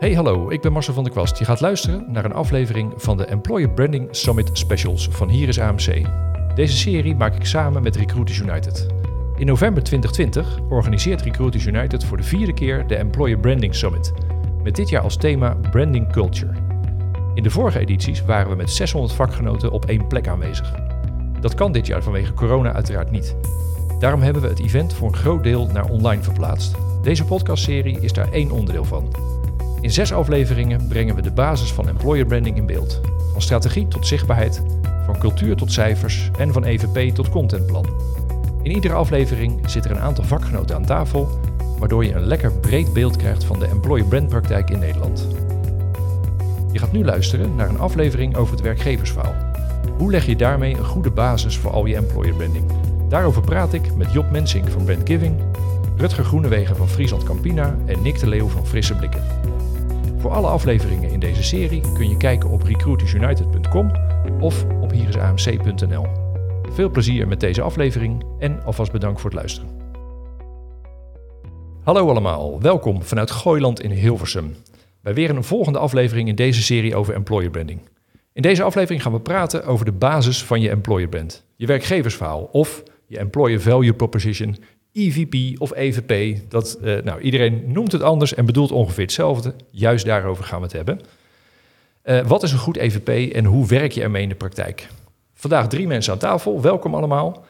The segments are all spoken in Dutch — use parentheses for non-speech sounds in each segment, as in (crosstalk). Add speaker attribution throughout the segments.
Speaker 1: Hey hallo, ik ben Marcel van der Kwast. Je gaat luisteren naar een aflevering van de Employer Branding Summit Specials van Hier is AMC. Deze serie maak ik samen met Recruiters United. In november 2020 organiseert Recruiters United voor de vierde keer de Employer Branding Summit. Met dit jaar als thema Branding Culture. In de vorige edities waren we met 600 vakgenoten op één plek aanwezig. Dat kan dit jaar vanwege corona uiteraard niet. Daarom hebben we het event voor een groot deel naar online verplaatst. Deze podcastserie is daar één onderdeel van. In zes afleveringen brengen we de basis van employer branding in beeld. Van strategie tot zichtbaarheid, van cultuur tot cijfers en van EVP tot contentplan. In iedere aflevering zit er een aantal vakgenoten aan tafel, waardoor je een lekker breed beeld krijgt van de employer brand praktijk in Nederland. Je gaat nu luisteren naar een aflevering over het werkgeversverhaal. Hoe leg je daarmee een goede basis voor al je employer branding? Daarover praat ik met Job Mensink van Brandgiving, Rutger Groenewegen van Friesland Campina en Nick de Leeuw van Frisse Blikken. Voor alle afleveringen in deze serie kun je kijken op recruitersunited.com of op hierisamc.nl. Veel plezier met deze aflevering en alvast bedankt voor het luisteren. Hallo allemaal, welkom vanuit Gooiland in Hilversum. Bij weer een volgende aflevering in deze serie over employer branding. In deze aflevering gaan we praten over de basis van je employer brand. Je werkgeversverhaal of je employer value proposition, EVP of EVP. Dat, uh, nou, iedereen noemt het anders en bedoelt ongeveer hetzelfde. Juist daarover gaan we het hebben. Uh, wat is een goed EVP en hoe werk je ermee in de praktijk? Vandaag drie mensen aan tafel. Welkom allemaal.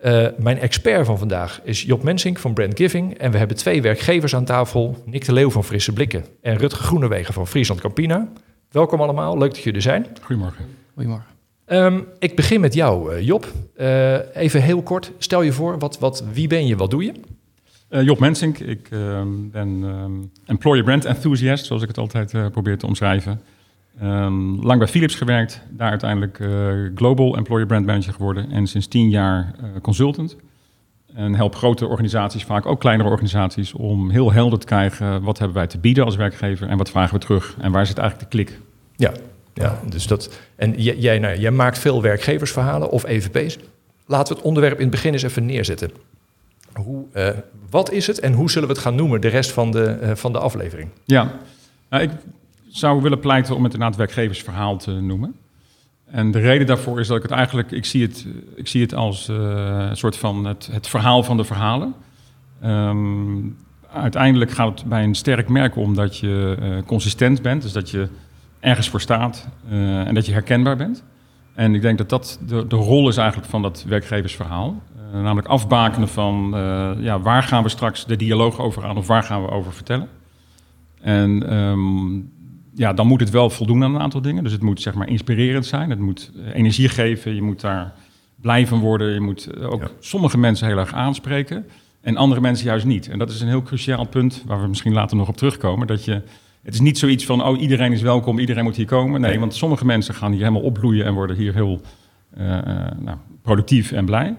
Speaker 1: Uh, mijn expert van vandaag is Job Mensink van Brand Giving. En we hebben twee werkgevers aan tafel. Nick de Leeuw van Frisse Blikken en Rutger Groenewegen van Friesland Campina. Welkom allemaal, leuk dat jullie er zijn.
Speaker 2: Goedemorgen.
Speaker 3: Goedemorgen.
Speaker 1: Um, ik begin met jou, uh, Job. Uh, even heel kort, stel je voor, wat, wat, wie ben je, wat doe je?
Speaker 2: Uh, Job Mensink, ik um, ben um, employer brand enthusiast, zoals ik het altijd probeer te omschrijven. lang bij Philips gewerkt, daar uiteindelijk global employer brand manager geworden en sinds tien jaar consultant. En help grote organisaties, vaak ook kleinere organisaties, om heel helder te krijgen wat hebben wij te bieden als werkgever en wat vragen we terug en waar zit eigenlijk de klik.
Speaker 1: Ja, ja, dus dat. En jij, nou, jij maakt veel werkgeversverhalen of EVP's. Laten we het onderwerp in het begin eens even neerzetten. Hoe, uh, wat is het en hoe zullen we het gaan noemen de rest van de, uh, van de aflevering?
Speaker 2: Ja, nou, ik zou willen pleiten om het inderdaad werkgeversverhaal te noemen. En de reden daarvoor is dat ik het eigenlijk, ik zie het, ik zie het als uh, een soort van het, het verhaal van de verhalen. Um, uiteindelijk gaat het bij een sterk merk om dat je consistent bent, dus dat je ergens voor staat uh, en dat je herkenbaar bent. En ik denk dat dat de, de rol is eigenlijk van dat werkgeversverhaal. Uh, namelijk afbakenen van uh, ja, waar gaan we straks de dialoog over aan of waar gaan we over vertellen. En um, ja, dan moet het wel voldoen aan een aantal dingen. Dus het moet zeg maar inspirerend zijn, het moet energie geven, je moet daar blij van worden. Je moet ook ja. sommige mensen heel erg aanspreken en andere mensen juist niet. En dat is een heel cruciaal punt waar we misschien later nog op terugkomen. Dat je het is niet zoiets van, oh, iedereen is welkom, iedereen moet hier komen. Nee, want sommige mensen gaan hier helemaal opbloeien en worden hier heel uh, nou, productief en blij.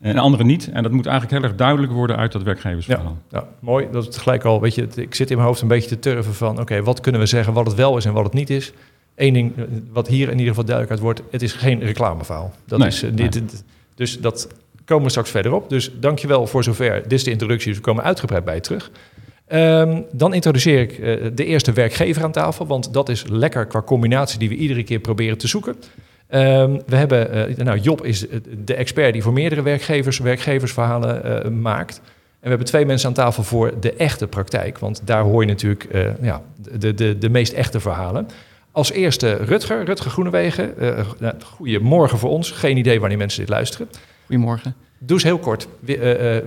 Speaker 2: En anderen niet. En dat moet eigenlijk heel erg duidelijk worden uit dat werkgeversverhaal.
Speaker 1: Ja, ja, mooi. Dat is gelijk al, weet je, ik zit in mijn hoofd een beetje te turven van, oké, okay, wat kunnen we zeggen wat het wel is en wat het niet is. Eén ding, wat hier in ieder geval duidelijk uit wordt, het is geen reclameverhaal. Dat
Speaker 2: nee,
Speaker 1: is, dit,
Speaker 2: nee.
Speaker 1: dus dat komen we straks verder op. Dus dankjewel voor zover. Dit is de introductie, dus we komen uitgebreid bij je terug. Um, dan introduceer ik uh, de eerste werkgever aan tafel, want dat is lekker qua combinatie die we iedere keer proberen te zoeken. Um, we hebben, uh, nou Job is de expert die voor meerdere werkgevers werkgeversverhalen uh, maakt. En we hebben twee mensen aan tafel voor de echte praktijk, want daar hoor je natuurlijk ja, de, de, de meest echte verhalen. Als eerste Rutger, Rutger Groenewegen. Nou, goedemorgen voor ons, geen idee wanneer mensen dit luisteren.
Speaker 3: Goedemorgen.
Speaker 1: Doe eens heel kort, wie,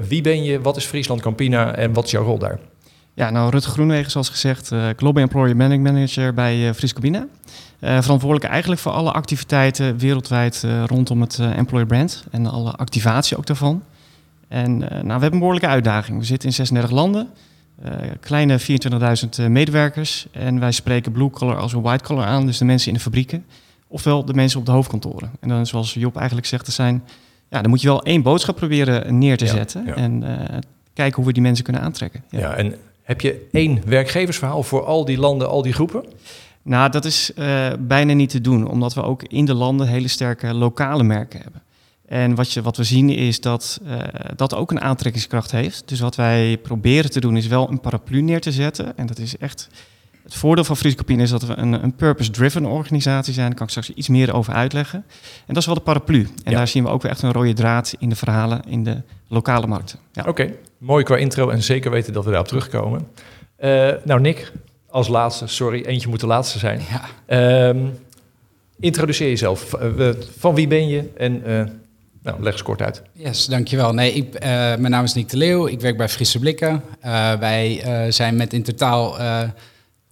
Speaker 1: wie ben je, wat is Friesland Campina en wat is jouw rol daar?
Speaker 3: Ja, nou, Rutger Groenwegen, zoals gezegd, uh, Global Employer Managing Manager bij uh, Friscobina. Uh, verantwoordelijk eigenlijk voor alle activiteiten wereldwijd rondom het Employer Brand en alle activatie ook daarvan. En nou, we hebben een behoorlijke uitdaging. We zitten in 36 landen, kleine 24.000 medewerkers. En wij spreken blue collar als een white collar aan, dus de mensen in de fabrieken. Ofwel de mensen op de hoofdkantoren. En dan, zoals Job eigenlijk zegt, er zijn, ja, dan moet je wel één boodschap proberen neer te ja, zetten. Ja. En kijken hoe we die mensen kunnen aantrekken.
Speaker 1: Ja, ja en heb je één werkgeversverhaal voor al die landen, al die groepen?
Speaker 3: Nou, dat is uh, bijna niet te doen, omdat we ook in de landen hele sterke lokale merken hebben. En wat, je, wat we zien is dat uh, dat ook een aantrekkingskracht heeft. Dus wat wij proberen te doen is wel een paraplu neer te zetten. En dat is echt Het voordeel van Friscopine is dat we een, een purpose-driven organisatie zijn. Daar kan ik straks iets meer over uitleggen. En dat is wel de paraplu. En
Speaker 1: Ja.
Speaker 3: daar zien we ook weer echt een rode draad in de verhalen in de lokale markten. Ja.
Speaker 1: Oké, mooi qua intro en zeker weten dat we daarop terugkomen. Eh, nou, Nick, als laatste, sorry, eentje moet de laatste zijn.
Speaker 4: Ja.
Speaker 1: Ehm, introduceer jezelf. Eh, van wie ben je? En eh, nou, leg eens kort uit.
Speaker 4: Yes, dankjewel. Nee, ik, eh, mijn naam is Nick de Leeuw. Ik werk bij Frisse Blikken. Eh, wij eh, zijn met in totaal eh,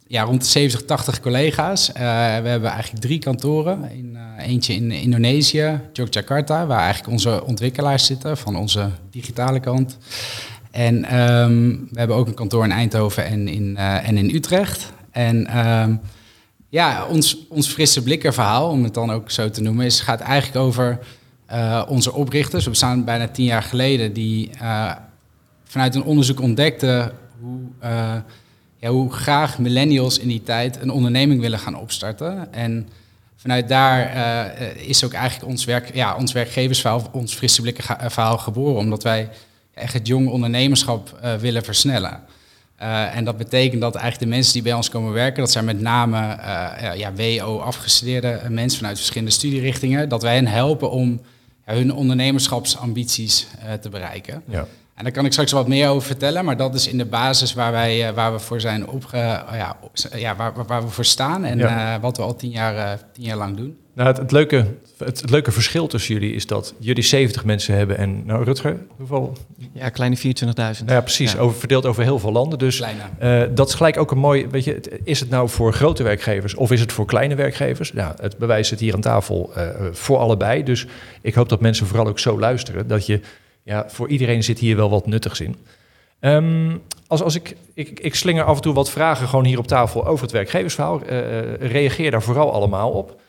Speaker 4: ja, rond de 70, 80 collega's. Eh, we hebben eigenlijk drie kantoren. In, eh, eentje in Indonesië, Yogyakarta, waar eigenlijk onze ontwikkelaars zitten van onze digitale kant. En ehm, we hebben ook een kantoor in Eindhoven en in, eh, en in Utrecht. En ehm, ja, ons, ons frisse blikker verhaal, om het dan ook zo te noemen, is, gaat eigenlijk over onze oprichters. We bestaan bijna tien jaar geleden, die vanuit een onderzoek ontdekten hoe, ja, hoe graag millennials in die tijd een onderneming willen gaan opstarten. En vanuit daar eh, is ook eigenlijk ons, werk, ja, ons werkgeversverhaal, ons frisse blikker ga- eh, verhaal geboren, omdat wij echt het jonge ondernemerschap eh, willen versnellen. En dat betekent dat eigenlijk de mensen die bij ons komen werken, dat zijn met name ja, WO-afgestudeerde mensen vanuit verschillende studierichtingen, dat wij hen helpen om hun ondernemerschapsambities te bereiken.
Speaker 1: Ja.
Speaker 4: En daar kan ik straks wat meer over vertellen, maar dat is in de basis waar, wij, eh, waar we voor zijn opge, ja, ja, waar, waar- we voor staan en
Speaker 1: Ja.
Speaker 4: eh, wat we al tien jaar, eh, tien jaar lang doen.
Speaker 1: Nou, het, het, leuke, het, het leuke verschil tussen jullie is dat jullie 70 mensen hebben en, nou Rutger, hoeveel?
Speaker 3: Ja, kleine 24.000.
Speaker 1: Nou ja, precies,
Speaker 3: Ja.
Speaker 1: Over, verdeeld over heel veel landen. Dus eh, dat is gelijk ook een mooi, weet je, het- is het nou voor grote werkgevers of is het voor kleine werkgevers? Ja, het bewijs zit hier aan tafel eh, voor allebei. Dus ik hoop dat mensen vooral ook zo luisteren, dat je, ja, voor iedereen zit hier wel wat nuttigs in. Ehm, als, als ik, ik, ik slinger af en toe wat vragen gewoon hier op tafel over het werkgeversverhaal. Eh, eh, reageer daar vooral allemaal op.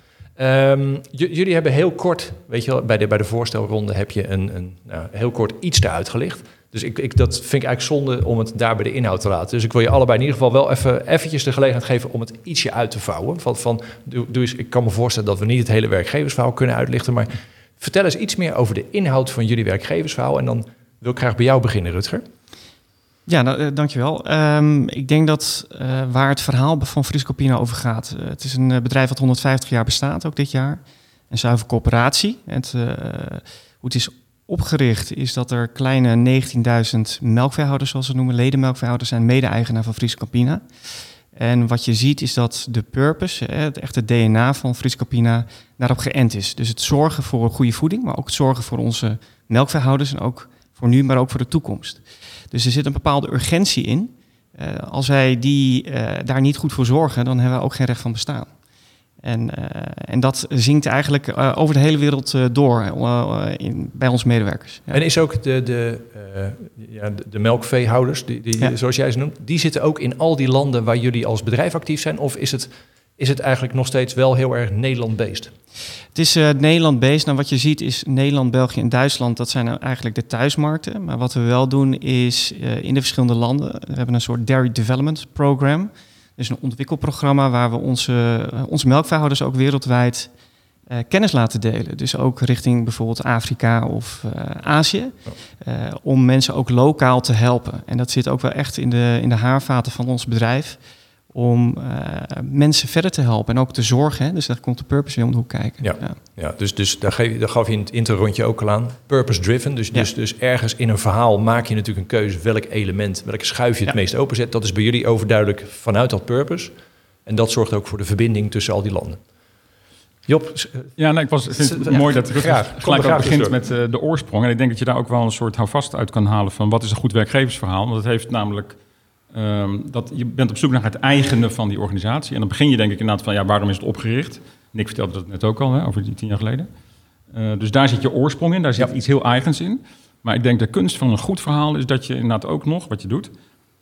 Speaker 1: J- jullie hebben heel kort, weet je wel, bij de, bij de voorstelronde heb je een, een nou, heel kort iets eruit gelicht. Dus ik, ik, dat vind ik eigenlijk zonde om het daar bij de inhoud te laten. Dus ik wil je allebei in ieder geval wel even eventjes de gelegenheid geven om het ietsje uit te vouwen. Van, van, doe, doe eens, ik kan me voorstellen dat we niet het hele werkgeversverhaal kunnen uitlichten, maar vertel eens iets meer over de inhoud van jullie werkgeversverhaal. En dan wil ik graag bij jou beginnen, Rutger.
Speaker 3: Ja, nou, eh, dankjewel. Ehm, ik denk dat eh, waar het verhaal van Friscopina over gaat. eh, het is een bedrijf dat 150 jaar bestaat, ook dit jaar. Een zuiver coöperatie. Het, eh, hoe het is opgericht is dat er kleine 19.000 melkveehouders, zoals ze noemen, ledenmelkveehouders, zijn mede-eigenaar van Friscopina. En wat je ziet is dat de purpose, het echte DNA van Friscopina, daarop geënt is. Dus het zorgen voor goede voeding, maar ook het zorgen voor onze melkveehouders en ook voor nu, maar ook voor de toekomst. Dus er zit een bepaalde urgentie in. Eh, als wij die, eh, daar niet goed voor zorgen, dan hebben we ook geen recht van bestaan. En, eh, en dat zinkt eigenlijk eh, over de hele wereld eh, door in, bij onze medewerkers. Ja.
Speaker 1: En is ook de, de, ja, de, de melkveehouders, die, die,
Speaker 3: Ja.
Speaker 1: zoals jij ze noemt, die zitten ook in al die landen waar jullie als bedrijf actief zijn? Of is het, is het eigenlijk nog steeds wel heel erg Nederland-based?
Speaker 3: Het is eh, Nederland-based. Nou, wat je ziet is Nederland, België en Duitsland. Dat zijn nou eigenlijk de thuismarkten. Maar wat we wel doen is in de verschillende landen. We hebben een soort Dairy Development Program. Dus een ontwikkelprogramma waar we onze, eh, onze melkveehouders ook wereldwijd eh, kennis laten delen. Dus ook richting bijvoorbeeld Afrika of eh, Azië. Om mensen ook lokaal te helpen. En dat zit ook wel echt in de, in de haarvaten van ons bedrijf. Om eh, mensen verder te helpen en ook te zorgen. Hè. Dus daar komt de purpose weer om de hoek kijken.
Speaker 1: Ja. Ja, dus, dus daar, geef, je- daar gaf je in het intro-rondje ook al aan. Purpose-driven. Dus,
Speaker 3: Ja.
Speaker 1: dus, dus ergens in een verhaal maak je natuurlijk een keuze welk element, welke schuif je het
Speaker 3: Ja.
Speaker 1: meest openzet. Dat is bij jullie overduidelijk vanuit dat purpose. En dat zorgt ook voor de verbinding tussen al die landen. Job, eh,
Speaker 2: Ja, nou, ik was, vind het
Speaker 1: Ja,
Speaker 2: mooi dat Rutger
Speaker 1: graag. Kom
Speaker 2: gelijk ook begint met eh, de oorsprong. En ik denk dat je daar ook wel een soort houvast uit kan halen van wat is een goed werkgeversverhaal. Want het heeft namelijk, ehm, dat je bent op zoek naar het eigene van die organisatie. En dan begin je denk ik inderdaad van, ja, waarom is het opgericht? Nick vertelde dat net ook al, hè, over die tien jaar geleden. Eh, dus daar zit je oorsprong in, daar zit
Speaker 1: Ja.
Speaker 2: iets heel eigens in. Maar ik denk de kunst van een goed verhaal is dat je inderdaad ook nog, wat je doet,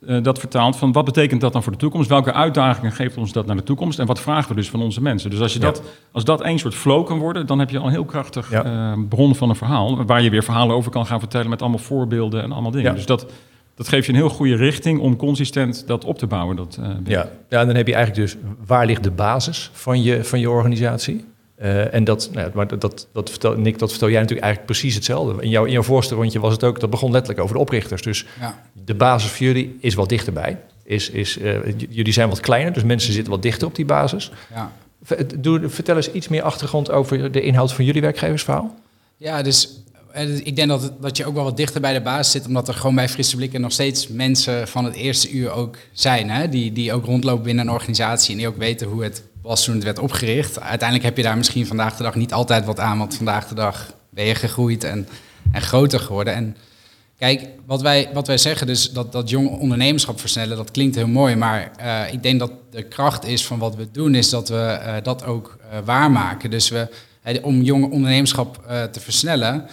Speaker 2: eh, dat vertaalt van wat betekent dat dan voor de toekomst? Welke uitdagingen geeft ons dat naar de toekomst? En wat vragen we dus van onze mensen? Dus als, je
Speaker 1: Ja.
Speaker 2: dat, als dat één soort flow kan worden, dan heb je al een heel krachtig
Speaker 1: Ja.
Speaker 2: eh, bron van een verhaal. Waar je weer verhalen over kan gaan vertellen met allemaal voorbeelden en allemaal dingen. Dus dat, dat geeft je een heel goede richting om consistent dat op te bouwen. Dat, eh.
Speaker 1: Ja, ja, en dan heb je eigenlijk dus waar ligt de basis van je, van je organisatie? Eh, en dat, nou ja, maar dat, dat, dat vertel, Nick, dat vertel jij natuurlijk eigenlijk precies hetzelfde. In, jouw in jouw voorste rondje was het ook, dat begon letterlijk over de oprichters. Dus
Speaker 4: Ja.
Speaker 1: de basis voor jullie is wat dichterbij. is, is eh, jullie zijn wat kleiner, dus mensen zitten wat dichter op die basis.
Speaker 4: Ja.
Speaker 1: Doe, vertel eens iets meer achtergrond over de inhoud van jullie werkgeversverhaal.
Speaker 4: Ja, dus ik denk dat, je ook wel wat dichter bij de basis zit, omdat er gewoon bij Frisse Blikken nog steeds mensen van het eerste uur ook zijn. Hè? Die, die ook rondlopen binnen een organisatie en die ook weten hoe het was toen het werd opgericht. Uiteindelijk heb je daar misschien vandaag de dag niet altijd wat aan, want vandaag de dag ben je gegroeid en, en groter geworden. En Kijk, wat wij, wat wij zeggen, dus dat, dat ondernemerschap versnellen, dat klinkt heel mooi. Maar eh, ik denk dat de kracht is van wat we doen, is dat we eh, dat ook eh, waarmaken. Dus we, eh, om jong ondernemerschap eh, te versnellen, eh,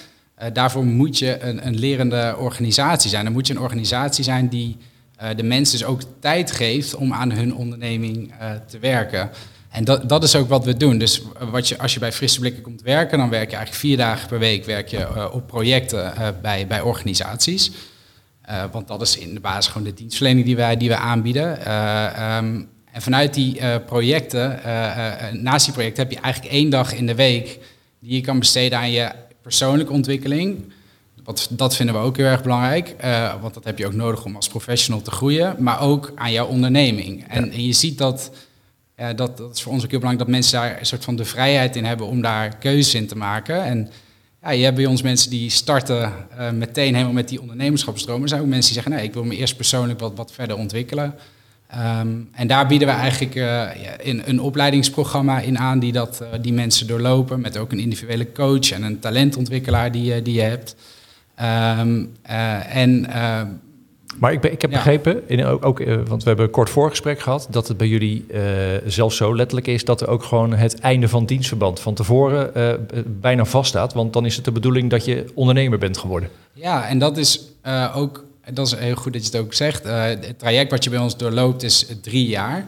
Speaker 4: daarvoor moet je een, een lerende organisatie zijn. Dan moet je een organisatie zijn die eh, de mensen dus ook tijd geeft om aan hun onderneming eh, te werken. En dat, dat is ook wat we doen. Dus wat je, als je bij Frisse Blikken komt werken, dan werk je eigenlijk vier dagen per week werk je, eh, op projecten eh, bij, bij organisaties. Eh, want dat is in de basis gewoon de dienstverlening die wij, die wij aanbieden. Eh, ehm, en vanuit die eh, projecten, eh, eh, naast die projecten, heb je eigenlijk één dag in de week die je kan besteden aan je persoonlijke ontwikkeling. Wat, dat vinden we ook heel erg belangrijk, eh, want dat heb je ook nodig om als professional te groeien, maar ook aan jouw onderneming. En, en je ziet dat, eh, dat, dat is voor ons ook heel belangrijk, dat mensen daar een soort van de vrijheid in hebben om daar keuzes in te maken. En ja, je hebt bij ons mensen die starten eh, meteen helemaal met die ondernemerschapsstroom. Er zijn ook mensen die zeggen, nee, ik wil me eerst persoonlijk wat, wat verder ontwikkelen. Ehm, en daar bieden we eigenlijk eh, in, een opleidingsprogramma in aan die, dat, eh, die mensen doorlopen. Met ook een individuele coach en een talentontwikkelaar die, je- die je hebt. Ehm, eh, en ehm,
Speaker 1: Maar ik, ben, ik heb
Speaker 4: Ja.
Speaker 1: begrepen, in, ook, ook, eh, want we hebben een kort voorgesprek gehad, dat het bij jullie eh, zelfs zo letterlijk is dat er ook gewoon het einde van dienstverband van tevoren eh, bijna vaststaat. Want dan is het de bedoeling dat je ondernemer bent geworden.
Speaker 4: Ja, en dat is eh, ook, dat is heel goed dat je het ook zegt. Eh, het traject wat je bij ons doorloopt is drie jaar.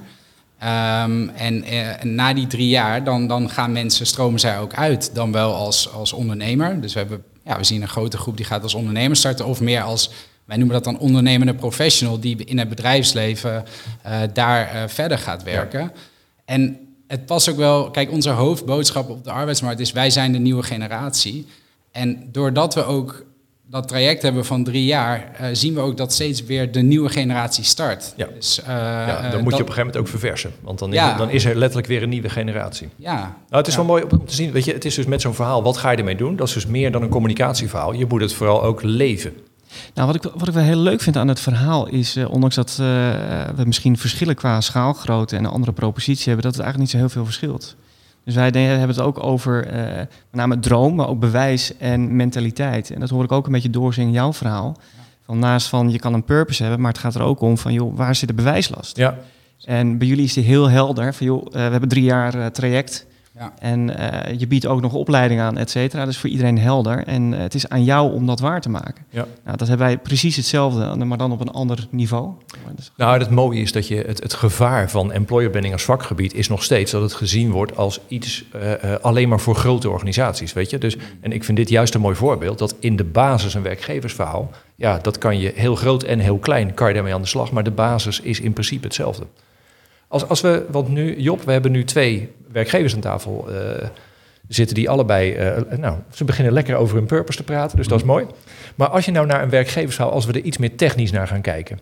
Speaker 4: Ehm, en, eh, en na die drie jaar, dan, dan gaan mensen, stromen zij ook uit, dan wel als, als ondernemer. Dus we, hebben, ja, we zien een grote groep die gaat als ondernemer starten, of meer als, wij noemen dat dan ondernemende professional, die in het bedrijfsleven eh, daar verder gaat werken. En het past ook wel, kijk, onze hoofdboodschap op de arbeidsmarkt is, wij zijn de nieuwe generatie. En doordat we ook dat traject hebben van drie jaar, eh, zien we ook dat steeds weer de nieuwe generatie start.
Speaker 1: Ja.
Speaker 4: Dus, eh,
Speaker 1: ja, dan
Speaker 4: eh,
Speaker 1: moet je op een gegeven moment ook verversen. Want dan is,
Speaker 4: Ja.
Speaker 1: er, dan is er letterlijk weer een nieuwe generatie.
Speaker 4: Ja,
Speaker 1: Nou, het is
Speaker 4: Ja.
Speaker 1: wel mooi om te zien. Weet je, het is dus met zo'n verhaal, wat ga je ermee doen? Dat is dus meer dan een communicatieverhaal. Je moet het vooral ook leven.
Speaker 3: Nou, wat ik, wat ik wel heel leuk vind aan het verhaal is, eh, ondanks dat eh, we misschien verschillen qua schaalgrootte en een andere propositie hebben, dat het eigenlijk niet zo heel veel verschilt. Dus wij hebben het ook over eh, met name droom, maar ook bewijs en mentaliteit. En dat hoor ik ook een beetje doorzingen in jouw verhaal. Van naast van je kan een purpose hebben, maar het gaat er ook om van joh, waar zit de bewijslast?
Speaker 1: Ja,
Speaker 3: En bij jullie is die heel helder. Van, joh, eh, we hebben drie jaar eh, traject.
Speaker 4: Ja.
Speaker 3: En eh, je biedt ook nog opleiding aan, et cetera. Dus voor iedereen helder. En eh, het is aan jou om dat waar te maken.
Speaker 1: Ja.
Speaker 3: Nou, dat hebben wij precies hetzelfde, maar dan op een ander niveau.
Speaker 1: Nou, het mooie is dat je het, het gevaar van employer branding als vakgebied is nog steeds dat het gezien wordt als iets eh, alleen maar voor grote organisaties, weet je. Dus, en ik vind dit juist een mooi voorbeeld dat in de basis een werkgeversverhaal, ja, dat kan je heel groot en heel klein, kan je daarmee aan de slag, maar de basis is in principe hetzelfde. Als, als we, want nu, Job, we hebben nu twee werkgevers aan tafel eh, zitten die allebei, eh, nou, ze beginnen lekker over hun purpose te praten, dus dat is mooi. Maar als je nou naar een werkgeversverhaal, als we er iets meer technisch naar gaan kijken,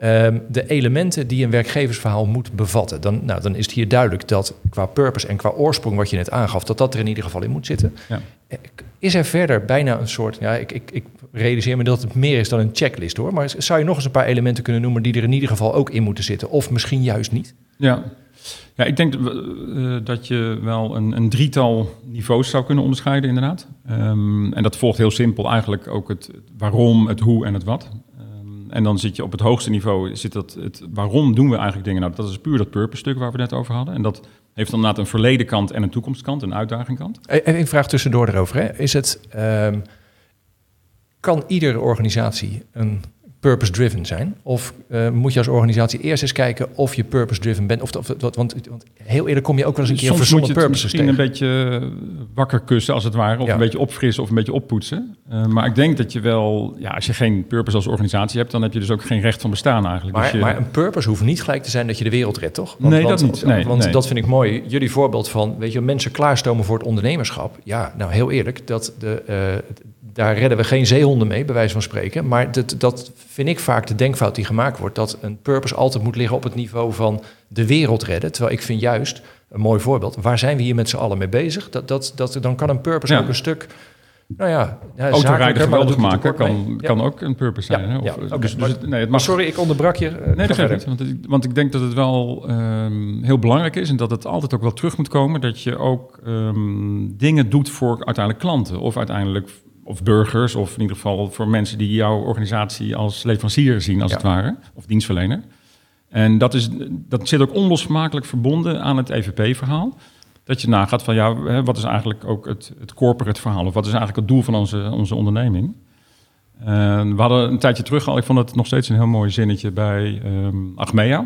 Speaker 1: Ehm, de elementen die een werkgeversverhaal moet bevatten. Dan, nou, dan is het hier duidelijk dat qua purpose en qua oorsprong, wat je net aangaf, dat dat er in ieder geval in moet zitten.
Speaker 2: Ja.
Speaker 1: Eh, Is er verder bijna een soort, ja, ik, ik, ik realiseer me dat het meer is dan een checklist hoor, maar zou je nog eens een paar elementen kunnen noemen die er in ieder geval ook in moeten zitten? Of misschien juist niet?
Speaker 2: Ja. ja, ik denk eh, dat je wel een, een drietal niveaus zou kunnen onderscheiden, inderdaad. Ehm, en dat volgt heel simpel eigenlijk ook het, waarom, het hoe en het wat. Ehm, en dan zit je op het hoogste niveau, zit dat het waarom doen we eigenlijk dingen. Nou, dat is puur dat purpose stuk waar we net over hadden. En dat heeft dan inderdaad een verleden kant en een toekomstkant, een uitdagingkant.
Speaker 1: Even een vraag tussendoor erover. Hè. Is het, ehm, kan iedere organisatie een purpose-driven zijn? Of eh, moet je als organisatie eerst eens kijken of je purpose-driven bent? Of, of, want, want, want heel eerder kom je ook wel eens een keer verzonnen purposes
Speaker 2: misschien
Speaker 1: tegen.
Speaker 2: een beetje eh, wakker kussen, als het ware. Of
Speaker 1: Ja.
Speaker 2: een beetje opfrissen of een beetje oppoetsen. Eh, maar ik denk dat je wel, ja, als je geen purpose als organisatie hebt, dan heb je dus ook geen recht van bestaan eigenlijk.
Speaker 1: Maar,
Speaker 2: dus je,
Speaker 1: maar een purpose hoeft niet gelijk te zijn dat je de wereld redt, toch?
Speaker 2: Nee, dat niet. Nee,
Speaker 1: want
Speaker 2: nee.
Speaker 1: dat vind ik mooi. Jullie voorbeeld van, weet je, mensen klaarstomen voor het ondernemerschap. Ja, nou heel eerlijk, dat de, daar redden we geen zeehonden mee, bij wijze van spreken. Maar dat, dat vind ik vaak de denkfout die gemaakt wordt. Dat een purpose altijd moet liggen op het niveau van de wereld redden. Terwijl ik vind juist, een mooi voorbeeld, waar zijn we hier met z'n allen mee bezig? Dat, dat, dat, dan kan een purpose
Speaker 2: Ja.
Speaker 1: ook een stuk... Nou ja, ja
Speaker 2: Autorijden geweldig maken kan,
Speaker 1: Ja.
Speaker 2: kan ook een purpose zijn.
Speaker 1: Ja,
Speaker 2: hè? Of, dus, dus
Speaker 1: maar-
Speaker 2: het- nee, het mag
Speaker 1: sorry, ik onderbrak je. Eh,
Speaker 2: Nee, dat geeft niet. Want, ik- want ik denk dat het wel ehm, heel belangrijk is en dat het altijd ook wel terug moet komen dat je ook ehm, dingen doet voor uiteindelijk klanten of uiteindelijk of burgers of in ieder geval voor mensen die jouw organisatie als leverancier zien als
Speaker 1: Ja.
Speaker 2: het ware of dienstverlener. En dat, is, dat zit ook onlosmakelijk verbonden aan het EVP-verhaal. Dat je nagaat van ja, wat is eigenlijk ook het, het corporate verhaal of wat is eigenlijk het doel van onze, onze onderneming. En we hadden een tijdje terug al, ik vond het nog steeds een heel mooi zinnetje bij ehm Achmea.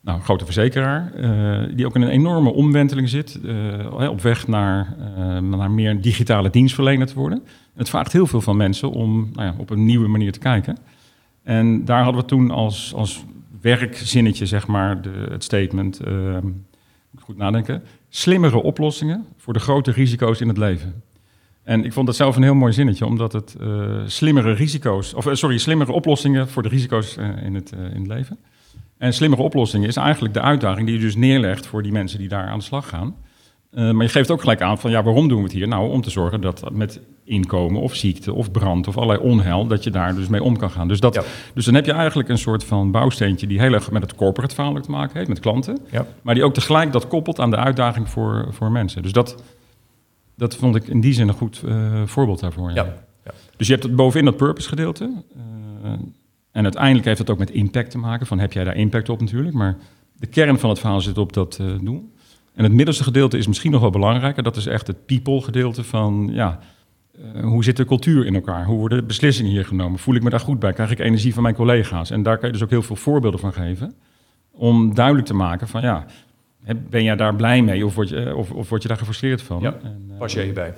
Speaker 2: Nou, grote verzekeraar, eh, die ook in een enorme omwenteling zit. eh, op weg naar, eh, naar meer digitale dienstverlener te worden. Het vraagt heel veel van mensen om nou ja, op een nieuwe manier te kijken. En daar hadden we toen als, als werkzinnetje, zeg maar, de, het statement, eh, moet goed nadenken, slimmere oplossingen voor de grote risico's in het leven. En ik vond dat zelf een heel mooi zinnetje, omdat het slimmere risico's, of sorry, slimmere oplossingen voor de risico's in, het, in het leven. En slimmere oplossingen is eigenlijk de uitdaging die je dus neerlegt voor die mensen die daar aan de slag gaan. Eh, maar je geeft ook gelijk aan van ja, waarom doen we het hier? Nou, om te zorgen dat met inkomen of ziekte of brand of allerlei onheil, dat je daar dus mee om kan gaan. Dus, dat,
Speaker 1: Ja.
Speaker 2: dus dan heb je eigenlijk een soort van bouwsteentje die heel erg met het corporate verhaal te maken heeft, met klanten.
Speaker 1: Ja.
Speaker 2: Maar die ook tegelijk dat koppelt aan de uitdaging voor, voor mensen. Dus dat, dat vond ik in die zin een goed eh, voorbeeld daarvoor.
Speaker 1: Ja. Ja.
Speaker 2: Dus je hebt het bovenin dat purpose gedeelte. eh, en uiteindelijk heeft het ook met impact te maken. Van heb jij daar impact op natuurlijk. Maar de kern van het verhaal zit op dat eh, doel. En het middelste gedeelte is misschien nog wel belangrijker. Dat is echt het people gedeelte van ja, eh, hoe zit de cultuur in elkaar? Hoe worden beslissingen hier genomen? Voel ik me daar goed bij? Krijg ik energie van mijn collega's? En daar kan je dus ook heel veel voorbeelden van geven. Om duidelijk te maken van ja, ben jij daar blij mee of word je, eh, of, of word je daar gefrustreerd van?
Speaker 1: Ja,
Speaker 2: En,
Speaker 1: Pas je hierbij.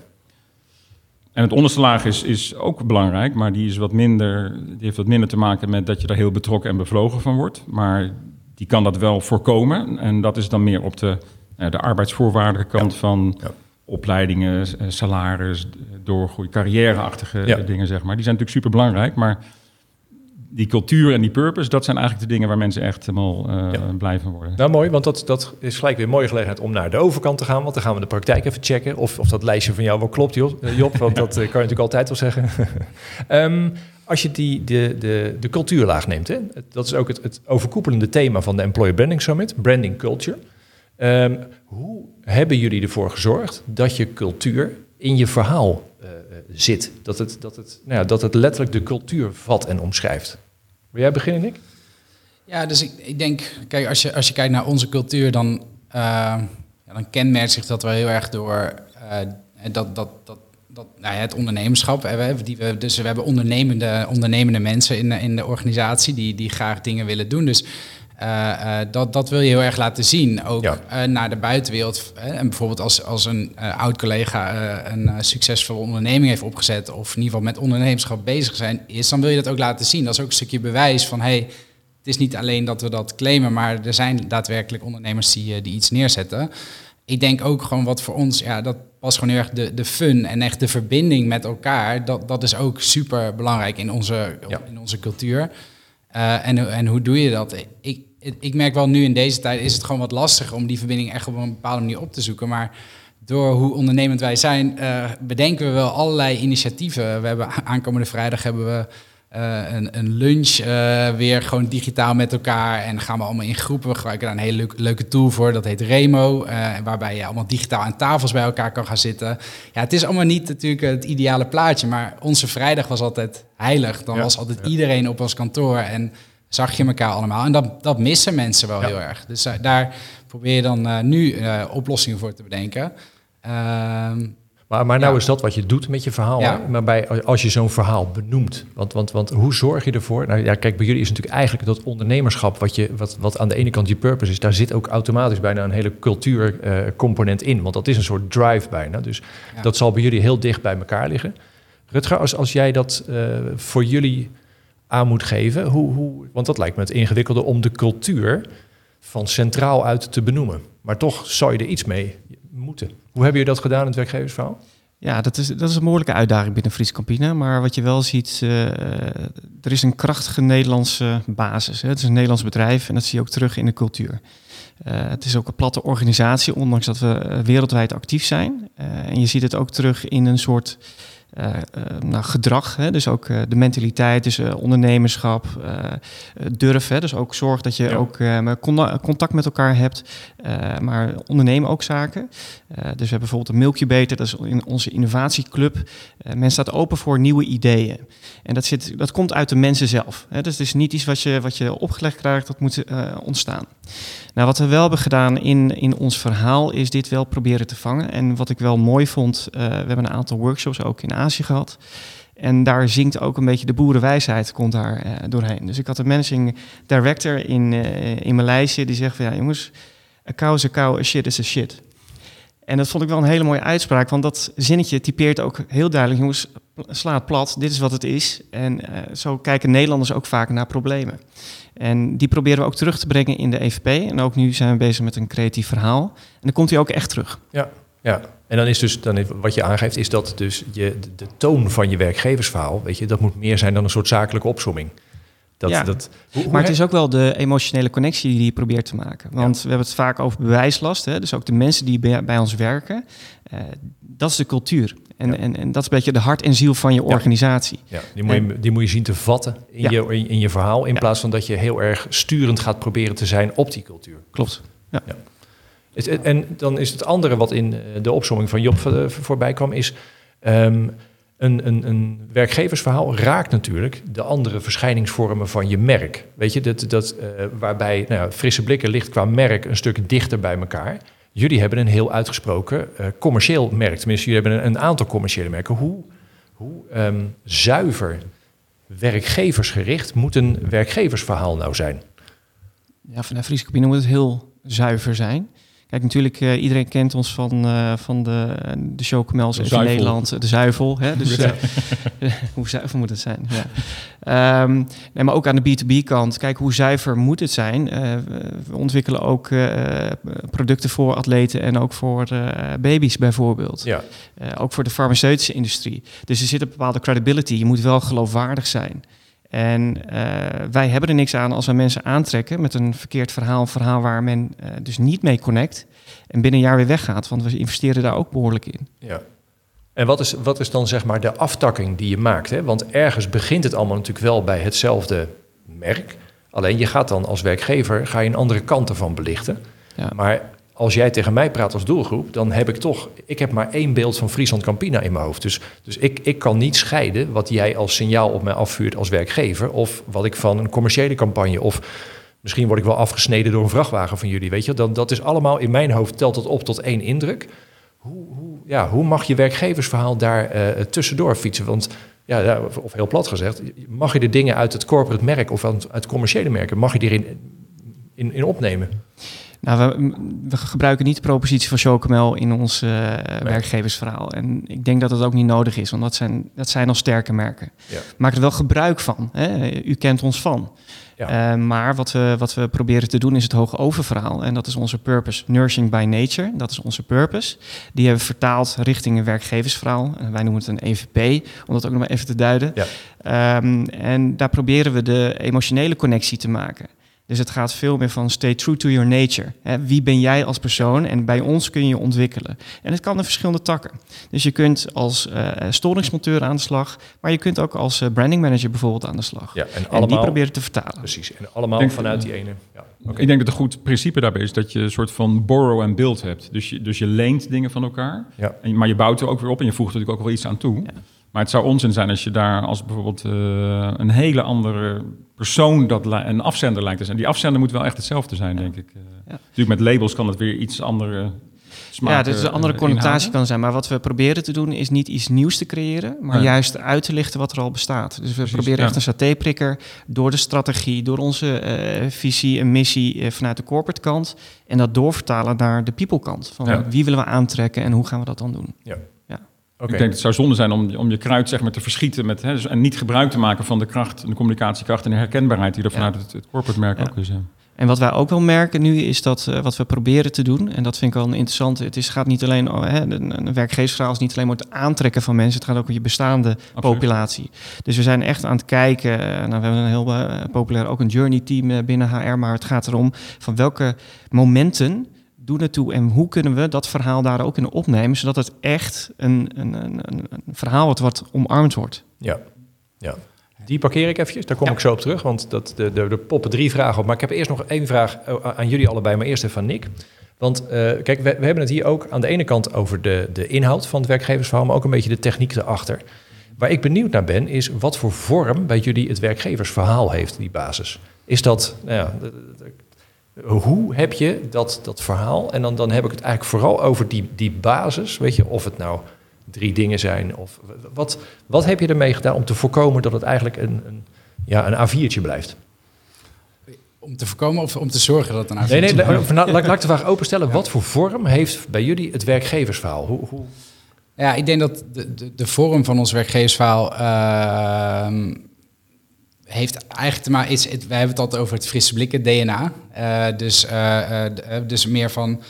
Speaker 2: En het onderste laag is, is ook belangrijk, maar die, is wat minder, die heeft wat minder te maken met dat je daar heel betrokken en bevlogen van wordt. Maar die kan dat wel voorkomen. En dat is dan meer op de, eh, de arbeidsvoorwaardelijke kant van
Speaker 1: Ja.
Speaker 2: opleidingen, salaris, doorgroei, carrièreachtige
Speaker 1: Ja.
Speaker 2: dingen, zeg maar. Die zijn natuurlijk super belangrijk, maar die cultuur en die purpose, dat zijn eigenlijk de dingen waar mensen echt helemaal
Speaker 1: Ja.
Speaker 2: blij van worden.
Speaker 1: Nou, mooi, want dat, dat is gelijk weer een mooie gelegenheid om naar de overkant te gaan. Want dan gaan we de praktijk even checken of, of dat lijstje van jou wel klopt, Job. eh, want dat eh, kan je natuurlijk altijd wel zeggen. (laughs) Ehm, als je die, de, de, de cultuurlaag neemt, hè, dat is ook het, het overkoepelende thema van de Employer Branding Summit, branding culture. Ehm, hoe hebben jullie ervoor gezorgd dat je cultuur in je verhaal zit? Dat het, dat, het, nou ja, dat het letterlijk de cultuur vat en omschrijft. Wil jij beginnen, Nick?
Speaker 4: Ja, dus ik, ik denk, kijk, als je, als je kijkt naar onze cultuur, dan, eh, ja, dan kenmerkt zich dat wel heel erg door eh, dat, dat, dat, dat, nou ja, het ondernemerschap. hebben die we, dus we hebben ondernemende, ondernemende mensen in, in de organisatie die, die graag dingen willen doen. Dus eh, eh, dat, dat wil je heel erg laten zien, ook
Speaker 1: Ja.
Speaker 4: eh, naar de buitenwereld. Hè. En bijvoorbeeld als, als een eh, oud-collega eh, een eh, succesvolle onderneming heeft opgezet... of in ieder geval met ondernemerschap bezig zijn is... dan wil je dat ook laten zien. Dat is ook een stukje bewijs van... Hey, het is niet alleen dat we dat claimen, maar er zijn daadwerkelijk ondernemers die, eh, die iets neerzetten. Ik denk ook gewoon wat voor ons, ja, dat was gewoon heel erg de, de fun en echt de verbinding met elkaar. Dat, dat is ook super belangrijk in onze,
Speaker 1: Ja.
Speaker 4: in onze cultuur. Eh, en, en hoe doe je dat? Ik, ik merk wel nu in deze tijd is het gewoon wat lastiger om die verbinding echt op een bepaalde manier op te zoeken. Maar door hoe ondernemend wij zijn, eh, bedenken we wel allerlei initiatieven. We hebben aankomende vrijdag hebben we eh, een, een lunch eh, weer gewoon digitaal met elkaar. En gaan we allemaal in groepen. We gebruiken daar een hele leuke, leuke tool voor. Dat heet Remo. waarbij je allemaal digitaal aan tafels bij elkaar kan gaan zitten. Ja, het is allemaal niet natuurlijk het ideale plaatje. Maar onze vrijdag was altijd heilig. Dan
Speaker 1: Ja,
Speaker 4: was altijd
Speaker 1: ja.
Speaker 4: iedereen op ons kantoor. En zag je elkaar allemaal. En dat, dat missen mensen wel
Speaker 1: Ja.
Speaker 4: heel erg. Dus eh, daar probeer je dan eh, nu eh, oplossingen voor te bedenken. Ehm,
Speaker 1: Maar, maar nou
Speaker 4: Ja.
Speaker 1: is dat wat je doet met je verhaal.
Speaker 4: Ja.
Speaker 1: Maar bij, als je zo'n verhaal benoemt. Want, want, want hoe zorg je ervoor? Nou ja, kijk, bij jullie is natuurlijk eigenlijk dat ondernemerschap... Wat, je, wat, wat aan de ene kant je purpose is... daar zit ook automatisch bijna een hele cultuurcomponent in. Want dat is een soort drive bijna. Dus dat zal bij jullie heel dicht bij elkaar liggen. Rutger, als, als jij dat voor jullie aan moet geven... Hoe, hoe, want dat lijkt me het ingewikkelde om de cultuur... van centraal uit te benoemen. Maar toch zou je er iets mee moeten. Hoe hebben jullie dat gedaan in het werkgeversverhaal?
Speaker 3: Ja, dat is, dat is een moeilijke uitdaging binnen Fries Campina. Maar wat je wel ziet, uh, er is een krachtige Nederlandse basis. Hè. Het is een Nederlands bedrijf en dat zie je ook terug in de cultuur. Uh, het is ook een platte organisatie, ondanks dat we wereldwijd actief zijn. en je ziet het ook terug in een soort uh, nou, gedrag, hè, dus ook uh, de mentaliteit, dus ondernemerschap, durf, hè, dus ook zorg dat je ja. ook contact met elkaar hebt, maar ondernemen ook zaken. dus we hebben bijvoorbeeld een Milky Beter, dat is in onze innovatieclub. men staat open voor nieuwe ideeën. En dat, zit, dat komt uit de mensen zelf. Hè, dus het is niet iets wat je, wat je opgelegd krijgt, dat moet ontstaan. Nou, wat we wel hebben gedaan in, in ons verhaal is dit wel proberen te vangen. En wat ik wel mooi vond, we hebben een aantal workshops ook in Gehad. En daar zingt ook een beetje de boerenwijsheid komt daar uh, doorheen. Dus ik had een managing director in, uh, in Maleisië die zegt van ja jongens, a cow is a shit is a shit. En dat vond ik wel een hele mooie uitspraak, want dat zinnetje typeert ook heel duidelijk, jongens, sla het plat, dit is wat het is. En zo kijken Nederlanders ook vaak naar problemen. En die proberen we ook terug te brengen in de EVP. En ook nu zijn we bezig met een creatief verhaal. En dan komt hij ook echt terug.
Speaker 1: Ja, ja. En dan is dus, dan wat je aangeeft, is dat dus je, de, toon van je werkgeversverhaal, weet je, dat moet meer zijn dan een soort zakelijke opsomming. Dat,
Speaker 3: ja,
Speaker 1: dat,
Speaker 3: maar het is ook wel de emotionele connectie die je probeert te maken. Want we hebben het vaak over bewijslast. Hè? Dus ook de mensen die bij, bij ons werken. Uh, dat is de cultuur. En, en, en dat is een beetje de hart en ziel van je organisatie.
Speaker 1: Ja, die moet, je, die moet je zien te vatten in, je, in, in, je verhaal. In plaats van dat je heel erg sturend gaat proberen te zijn op die cultuur.
Speaker 3: Klopt. Ja.
Speaker 1: En dan is het andere wat in eh, de opzomming van Job eh, voorbij kwam, is um, een, een, een, werkgeversverhaal raakt natuurlijk de andere verschijningsvormen van je merk. Weet je, dat, dat, uh, waarbij nou ja, frisse blikken ligt qua merk een stuk dichter bij elkaar. Jullie hebben een heel uitgesproken commercieel merk. Tenminste, jullie hebben een, aantal commerciële merken. Hoe, hoe um, zuiver werkgeversgericht moet een werkgeversverhaal nou zijn?
Speaker 3: Ja, vanuit Friese Cabine moet het heel zuiver zijn. Kijk, natuurlijk, uh, iedereen kent ons van, uh, van de, de chocomels in Nederland, de zuivel. Hè? Dus uh, (laughs) hoe zuiver moet het zijn? Ja. Um, nee, maar ook aan de B2B-kant, kijk, hoe zuiver moet het zijn? we ontwikkelen ook producten voor atleten en ook voor baby's bijvoorbeeld.
Speaker 1: Ja.
Speaker 3: ook voor de farmaceutische industrie. Dus er zit een bepaalde credibility. Je moet wel geloofwaardig zijn. En uh, wij hebben er niks aan als we mensen aantrekken met een verkeerd verhaal, een verhaal waar men uh, dus niet mee connect en binnen een jaar weer weggaat, want we investeren daar ook behoorlijk in.
Speaker 1: Ja. En wat is, wat is dan zeg maar de aftakking die je maakt? Hè? Want ergens begint het allemaal natuurlijk wel bij hetzelfde merk. Alleen je gaat dan als werkgever ga je een andere kant ervan belichten. Ja. Maar als jij tegen mij praat als doelgroep, dan heb ik toch, ik heb maar één beeld van Friesland Campina in mijn hoofd. Dus, dus ik, ik kan niet scheiden wat jij als signaal op mij afvuurt als werkgever, of wat ik van een commerciële campagne, of misschien word ik wel afgesneden door een vrachtwagen van jullie, weet je. Dan, dat is allemaal in mijn hoofd, telt het op tot één indruk. Hoe, hoe, ja, hoe mag je werkgeversverhaal daar uh, tussendoor fietsen? Want ja, of heel plat gezegd, mag je de dingen uit het corporate merk of uit commerciële merken, mag je erin in, in opnemen?
Speaker 3: Nou, we, we, gebruiken niet de propositie van Chocomel in ons uh, werkgeversverhaal. En ik denk dat het ook niet nodig is, want dat zijn, dat zijn al sterke merken. Ja. Maak er wel gebruik van. Hè? U kent ons van. Ja. Uh, maar wat we, wat we proberen te doen is het hoge oververhaal. En dat is onze purpose. Nourishing by nature, dat is onze purpose. Die hebben we vertaald richting een werkgeversverhaal. En wij noemen het een EVP, om dat ook nog maar even te duiden. Ja. Um, en daar proberen we de emotionele connectie te maken. Dus het gaat veel meer van stay true to your nature. Hè? Wie ben jij als persoon? En bij ons kun je ontwikkelen. En het kan in verschillende takken. Dus je kunt als uh, storingsmonteur aan de slag, maar je kunt ook als uh, branding manager bijvoorbeeld aan de slag.
Speaker 1: Ja,
Speaker 3: en, allemaal, en die proberen te vertalen.
Speaker 1: Precies, en allemaal denk, vanuit die ene. Ja.
Speaker 2: Okay. Ik denk dat een goed principe daarbij is dat je een soort van borrow en build hebt. Dus je, dus je leent dingen van elkaar,
Speaker 1: ja.
Speaker 2: en, maar je bouwt er ook weer op en je voegt er natuurlijk ook wel iets aan toe. Ja. Maar het zou onzin zijn als je daar als bijvoorbeeld uh, een hele andere persoon dat een afzender lijkt te zijn. Die afzender moet wel echt hetzelfde zijn, denk ik. Uh, ja. Natuurlijk met labels kan het weer iets andere smaak
Speaker 3: Ja, dus een andere connotatie kan zijn. Maar wat we proberen te doen is niet iets nieuws te creëren, maar nee. juist uit te lichten wat er al bestaat. Dus we Precies, proberen echt een satéprikker door de strategie, door onze uh, visie en missie vanuit de corporate kant en dat doorvertalen naar de people kant. Van ja. wie willen we aantrekken en hoe gaan we dat dan doen?
Speaker 1: Ja.
Speaker 2: Okay. Ik denk het zou zonde zijn om, om je kruid zeg maar, te verschieten met, hè, en niet gebruik te maken van de kracht, de communicatiekracht en de herkenbaarheid die er vanuit ja. het, het corporate merk ja. ook is. Ja.
Speaker 3: En wat wij ook wel merken nu is dat uh, wat we proberen te doen, en dat vind ik wel interessant. Het is, gaat niet alleen, oh, hè, een, werkgeversverhaal is niet alleen maar het aantrekken van mensen, het gaat ook om je bestaande populatie. Dus we zijn echt aan het kijken. Uh, nou, we hebben een heel uh, populair ook een journey team binnen HR, maar het gaat erom van welke momenten doen het toe en hoe kunnen we dat verhaal daar ook in opnemen, zodat het echt een, een, een, een verhaal wordt wat omarmd wordt.
Speaker 1: Ja, ja. Die parkeer ik eventjes, daar kom ik zo op terug, want dat, de, de, de poppen drie vragen op. Maar ik heb eerst nog één vraag aan jullie allebei, maar eerst even van Nick. Want uh, kijk, we, we, hebben het hier ook aan de ene kant over de, de inhoud van het werkgeversverhaal, maar ook een beetje de techniek erachter. Waar ik benieuwd naar ben, is wat voor vorm bij jullie het werkgeversverhaal heeft, die basis. Is dat, nou ja, hoe heb je dat, dat verhaal? En dan, dan heb ik het eigenlijk vooral over die, die basis, weet je, of het nou drie dingen zijn. Of wat, wat heb je ermee gedaan om te voorkomen dat het eigenlijk een, een, ja, een A4'tje blijft?
Speaker 4: Om te voorkomen of om te zorgen dat het een A4'tje
Speaker 1: nee, nee,
Speaker 4: blijft?
Speaker 1: laat, laat ik de vraag (laughs) openstellen. Ja. Wat voor vorm heeft bij jullie het werkgeversverhaal? Hoe, hoe...
Speaker 4: Ja, ik denk dat de, de, de vorm van ons werkgeversverhaal... Uh, heeft eigenlijk te maken... Is, het, wij hebben het altijd over het frisse blikken, DNA. Uh, dus, uh, dus meer van...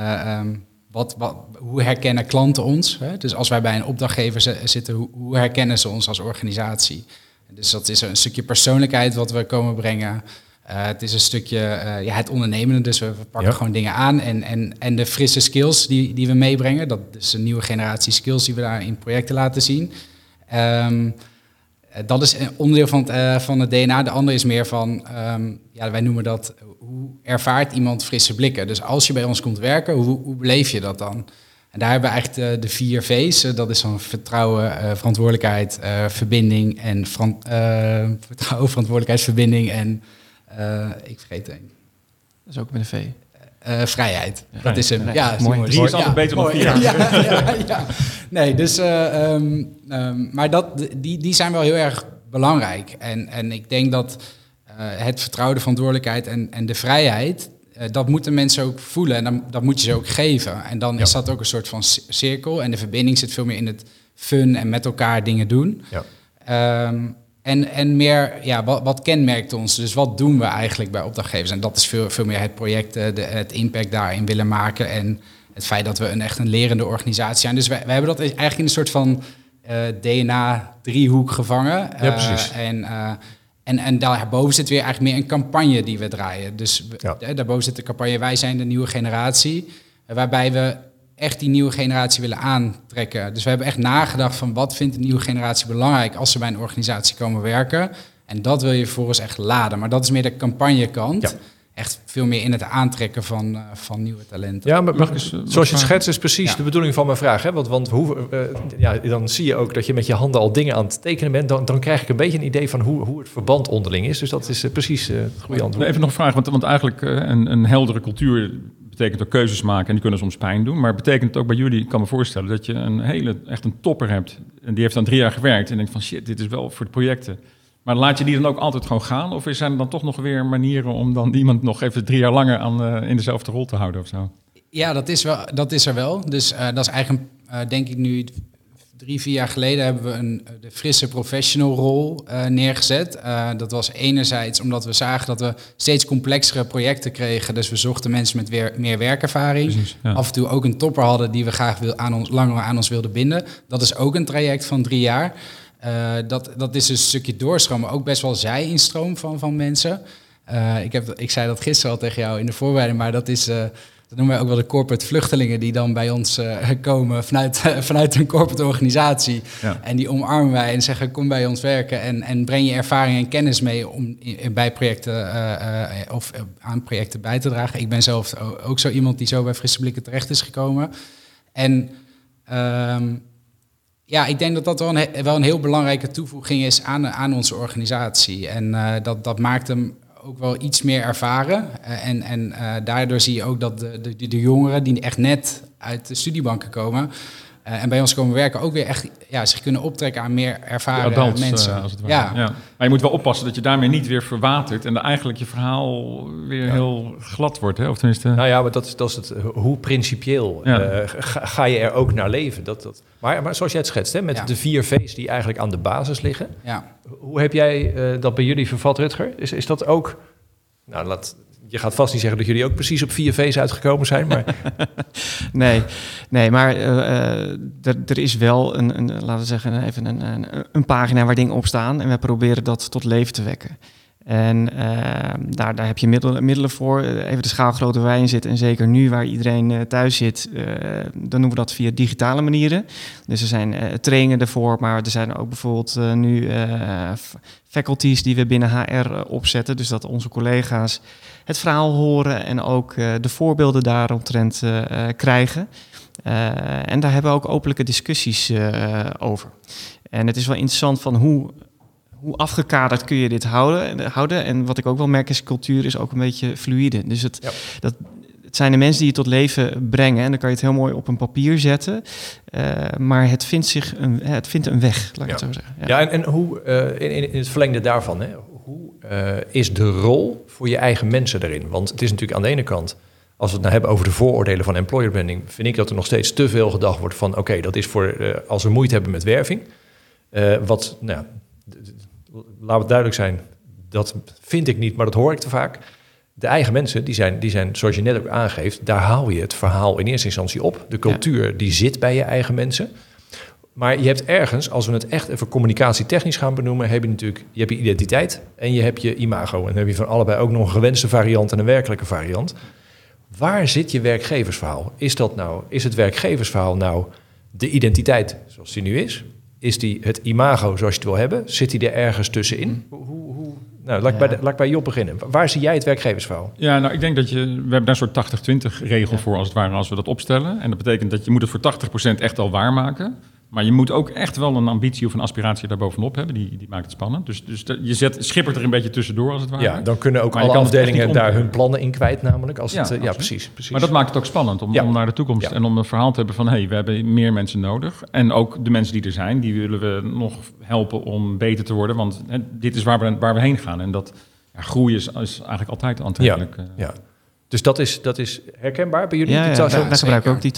Speaker 4: Um, wat, wat, hoe herkennen klanten ons? Hè? Dus als wij bij een opdrachtgever zitten, hoe, hoe, herkennen ze ons als organisatie? Dus dat is een stukje persoonlijkheid wat we komen brengen. Het is een stukje ja, het ondernemen, dus we, pakken ja. gewoon dingen aan. En, en, en de frisse skills die, die we meebrengen, dat is een nieuwe generatie skills die we daar in projecten laten zien. Um, dat is een onderdeel van het, uh, van het DNA. De andere is meer van, um, ja, wij noemen dat, hoe ervaart iemand frisse blikken? Dus als je bij ons komt werken, hoe, hoe beleef je dat dan? En daar hebben we eigenlijk de, de vier V's. dat is dan vertrouwen, uh, verantwoordelijkheid, uh, verbinding en verant (laughs) vertrouwen, verantwoordelijkheid, verbinding en ik vergeet één.
Speaker 3: Dat is ook met een V.
Speaker 4: Uh, vrijheid. Ja, dat is hem. Ja,
Speaker 2: mooi. Drie is altijd beter dan vier.
Speaker 4: Nee, dus, uh, um, um, maar dat, die, die zijn wel heel erg belangrijk. En, en ik denk dat uh, het vertrouwde verantwoordelijkheid en, en de vrijheid, dat moeten mensen ook voelen en dan, dat moet je ze ook geven. En dan is dat ook een soort van cirkel en de verbinding zit veel meer in het fun en met elkaar dingen doen. Ja. Um, en, en meer, ja, wat, wat, kenmerkt ons? Dus wat doen we eigenlijk bij opdrachtgevers? En dat is veel, veel meer het project, de, het impact daarin willen maken. En het feit dat we een echt een lerende organisatie zijn. Dus wij, wij hebben dat eigenlijk in een soort van uh, DNA-driehoek gevangen.
Speaker 1: Ja, precies.
Speaker 4: Uh, en, uh, en, en daarboven zit weer eigenlijk meer een campagne die we draaien. Dus we, ja. daarboven zit de campagne Wij zijn de nieuwe generatie. Waarbij we echt die nieuwe generatie willen aantrekken. Dus we hebben echt nagedacht van wat vindt de nieuwe generatie belangrijk als ze bij een organisatie komen werken. En dat wil je vervolgens echt laden. Maar dat is meer de campagnekant. Ja. Echt veel meer in het aantrekken van, uh, van nieuwe talenten.
Speaker 1: Ja, maar, zoals je het schetst is precies ja. de bedoeling van mijn vraag. Hè? Want, want hoe, uh, ja, dan zie je ook dat je met je handen al dingen aan het tekenen bent. Dan, dan krijg ik een beetje een idee van hoe, hoe het verband onderling is. Dus dat is uh, precies het goede antwoord.
Speaker 2: Even nog een vraag, want, want eigenlijk een, een heldere cultuur betekent ook keuzes maken en die kunnen soms pijn doen. Maar betekent het ook bij jullie, ik kan me voorstellen, dat je een hele, echt een topper hebt. En die heeft dan drie jaar gewerkt en denkt van shit, dit is wel voor de projecten. Maar laat je die dan ook altijd gewoon gaan? Of zijn er dan toch nog weer manieren om dan iemand nog even drie jaar langer aan, uh, in dezelfde rol te houden of zo?
Speaker 4: Ja, dat is, wel, dat is er wel. Dus uh, dat is eigenlijk, uh, denk ik nu, drie, vier jaar geleden hebben we een, de frisse professional rol neergezet. Dat was enerzijds omdat we zagen dat we steeds complexere projecten kregen. Dus we zochten mensen met weer, meer werkervaring. Precies, ja. Af en toe ook een topper hadden die we graag wil, aan ons, langer aan ons wilden binden. Dat is ook een traject van drie jaar. Uh, dat, dat is een stukje doorstroom, maar ook best wel zij-instroom van, van mensen. ik, heb, ik zei dat gisteren al tegen jou in de voorbereiding, maar dat is... Dat noemen wij ook wel de corporate vluchtelingen die dan bij ons komen vanuit, (laughs) vanuit een corporate organisatie. Ja. En die omarmen wij en zeggen kom bij ons werken en, en breng je ervaring en kennis mee om bij projecten of aan projecten bij te dragen. Ik ben zelf ook zo iemand die zo bij Frisse Blikken terecht is gekomen. En um, ja, ik denk dat dat wel een, wel een heel belangrijke toevoeging is aan, aan onze organisatie. En dat, dat maakt hem ook wel iets meer ervaren. Uh, en en uh, daardoor zie je ook dat de, de, de, jongeren die echt net uit de studiebanken komen... Uh, en bij ons komen werken ook weer echt ja, zich kunnen optrekken aan meer ervaren
Speaker 2: adults,
Speaker 4: mensen.
Speaker 2: als het ware. Ja. ja. Maar je moet wel oppassen dat je daarmee niet weer verwatert... en eigenlijk je verhaal weer ja. heel glad wordt. Hè? Of tenminste...
Speaker 1: Nou ja, maar dat, dat is het. Hoe principieel ja. ga, ga, je er ook naar leven? Dat, dat, maar, maar zoals jij het schetst, hè, met de vier V's die eigenlijk aan de basis liggen...
Speaker 4: Ja.
Speaker 1: Hoe heb jij uh, dat bij jullie vervat, Rutger? Is, is dat ook... Nou, laat, Je gaat vast niet zeggen dat jullie ook precies op 4 V's uitgekomen zijn, maar... (laughs)
Speaker 3: nee, nee, maar uh, er is wel een, een, laten we zeggen, even een, een, een, pagina waar dingen op staan. En we proberen dat tot leven te wekken. En uh, daar, daar heb je middelen, middelen voor. Even de schaalgrote in zit. En zeker nu waar iedereen uh, thuis zit, dan noemen we dat via digitale manieren. Dus er zijn trainingen ervoor, maar er zijn ook bijvoorbeeld nu faculties die we binnen HR opzetten. Dus dat onze collega's het verhaal horen en ook de voorbeelden daaromtrent krijgen. en daar hebben we ook openlijke discussies over. En het is wel interessant van hoe hoe afgekaderd kun je dit houden, houden? En wat ik ook wel merk is, cultuur is ook een beetje fluide. Dus het, dat, het zijn de mensen die je tot leven brengen. En dan kan je het heel mooi op een papier zetten. Uh, maar het vindt, zich een, het vindt een weg, laat ik het zo zeggen.
Speaker 1: Ja, ja en, en hoe, uh, in, in, het verlengde daarvan, hè, hoe uh, is de rol voor je eigen mensen erin? Want het is natuurlijk aan de ene kant, als we het nou hebben over de vooroordelen van employer branding, vind ik dat er nog steeds te veel gedacht wordt van, oké, dat is voor als we moeite hebben met werving. wat, nou, laat het duidelijk zijn, dat vind ik niet, maar dat hoor ik te vaak. De eigen mensen, die zijn, die zijn, zoals je net ook aangeeft, daar haal je het verhaal in eerste instantie op. De cultuur, die zit bij je eigen mensen. Maar je hebt ergens, als we het echt even communicatietechnisch gaan benoemen, heb je natuurlijk je, hebt je identiteit en je hebt je imago. En dan heb je van allebei ook nog een gewenste variant en een werkelijke variant. Waar zit je werkgeversverhaal? Is, dat nou, is het werkgeversverhaal nou de identiteit zoals die nu is? Is die het imago zoals je het wil hebben? Zit die er ergens tussenin? Hoe, hoe, nou, laat, ik bij laat ik bij Job beginnen. Waar zie jij het werkgeversverhaal?
Speaker 2: Ja, nou, ik denk dat je... We hebben daar een soort 80-20 regel voor, als het ware, als we dat opstellen. En dat betekent dat je moet het voor 80% echt al waarmaken. Maar je moet ook echt wel een ambitie of een aspiratie daarbovenop hebben. Die, die maakt het spannend. Dus, dus je zet, schippert er een beetje tussendoor, als het ware.
Speaker 1: Ja, dan kunnen ook alle afdelingen daar hun plannen in kwijt, namelijk. Als ja, het, ja precies, precies.
Speaker 2: Maar dat maakt het ook spannend om, om naar de toekomst en om een verhaal te hebben van... hé, hey, we hebben meer mensen nodig. En ook de mensen die er zijn, die willen we nog helpen om beter te worden. Want hè, dit is waar we, waar we heen gaan. En dat groei is, is eigenlijk altijd aantrekkelijk.
Speaker 1: Ja, ja. Dus dat is, dat is herkenbaar bij jullie?
Speaker 3: Ja, ja wij, gebruiken ook die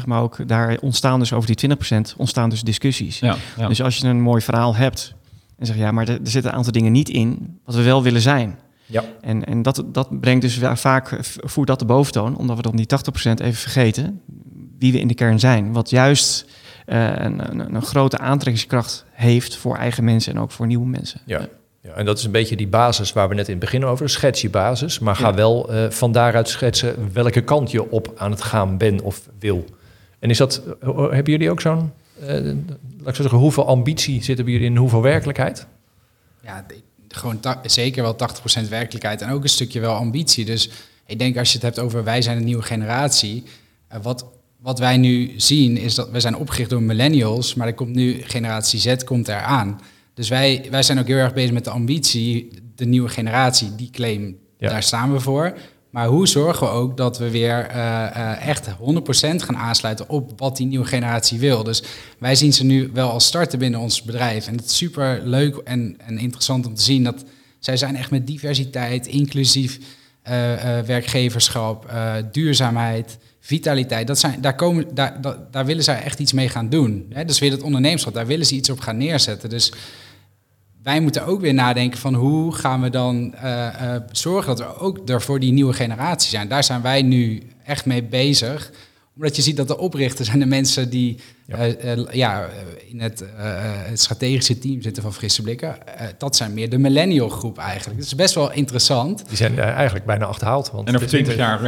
Speaker 3: 80-20, maar ook daar ontstaan dus over die 20% ontstaan dus discussies. Ja, ja. Dus als je een mooi verhaal hebt en zegt ja, maar er, er zitten een aantal dingen niet in wat we wel willen zijn. Ja. En, en dat, dat brengt dus vaak, voert dat de boventoon, omdat we dan die 80% even vergeten wie we in de kern zijn. Wat juist uh, een, een, een, grote aantrekkingskracht heeft voor eigen mensen en ook voor nieuwe mensen.
Speaker 1: Ja. Ja, en dat is een beetje die basis waar we net in het begin over, schets je basis, maar ga wel uh, van daaruit schetsen welke kant je op aan het gaan ben of wil. En is dat, uh, hebben jullie ook zo'n, uh, laat ik zeggen, hoeveel ambitie zit er bij jullie in, hoeveel werkelijkheid?
Speaker 4: Ja, gewoon zeker wel 80% werkelijkheid en ook een stukje wel ambitie. Dus ik denk als je het hebt over wij zijn een nieuwe generatie, wat, wat wij nu zien is dat we zijn opgericht door millennials, maar er komt nu generatie Z komt eraan. Dus wij, wij zijn ook heel erg bezig met de ambitie, de nieuwe generatie, die claim, daar staan we voor. Maar hoe zorgen we ook dat we weer uh, uh, echt 100% gaan aansluiten op wat die nieuwe generatie wil? Dus wij zien ze nu wel als starten binnen ons bedrijf. En het is super leuk en, en interessant om te zien dat zij zijn echt met diversiteit, inclusief werkgeverschap, duurzaamheid, vitaliteit. Dat zijn, daar, komen, daar, daar, willen zij echt iets mee gaan doen. Hè? Dus weer het ondernemerschap, daar willen ze iets op gaan neerzetten. Dus wij moeten ook weer nadenken van hoe gaan we dan zorgen dat we ook er voor die nieuwe generatie zijn. Daar zijn wij nu echt mee bezig. Omdat je ziet dat de oprichters en de mensen die ja. Uh, ja in het, het, strategische team zitten van Frisse Blikken, dat zijn meer de millennial groep eigenlijk. Dat is best wel interessant.
Speaker 1: Die zijn eigenlijk bijna achterhaald.
Speaker 2: Want en over twintig jaar...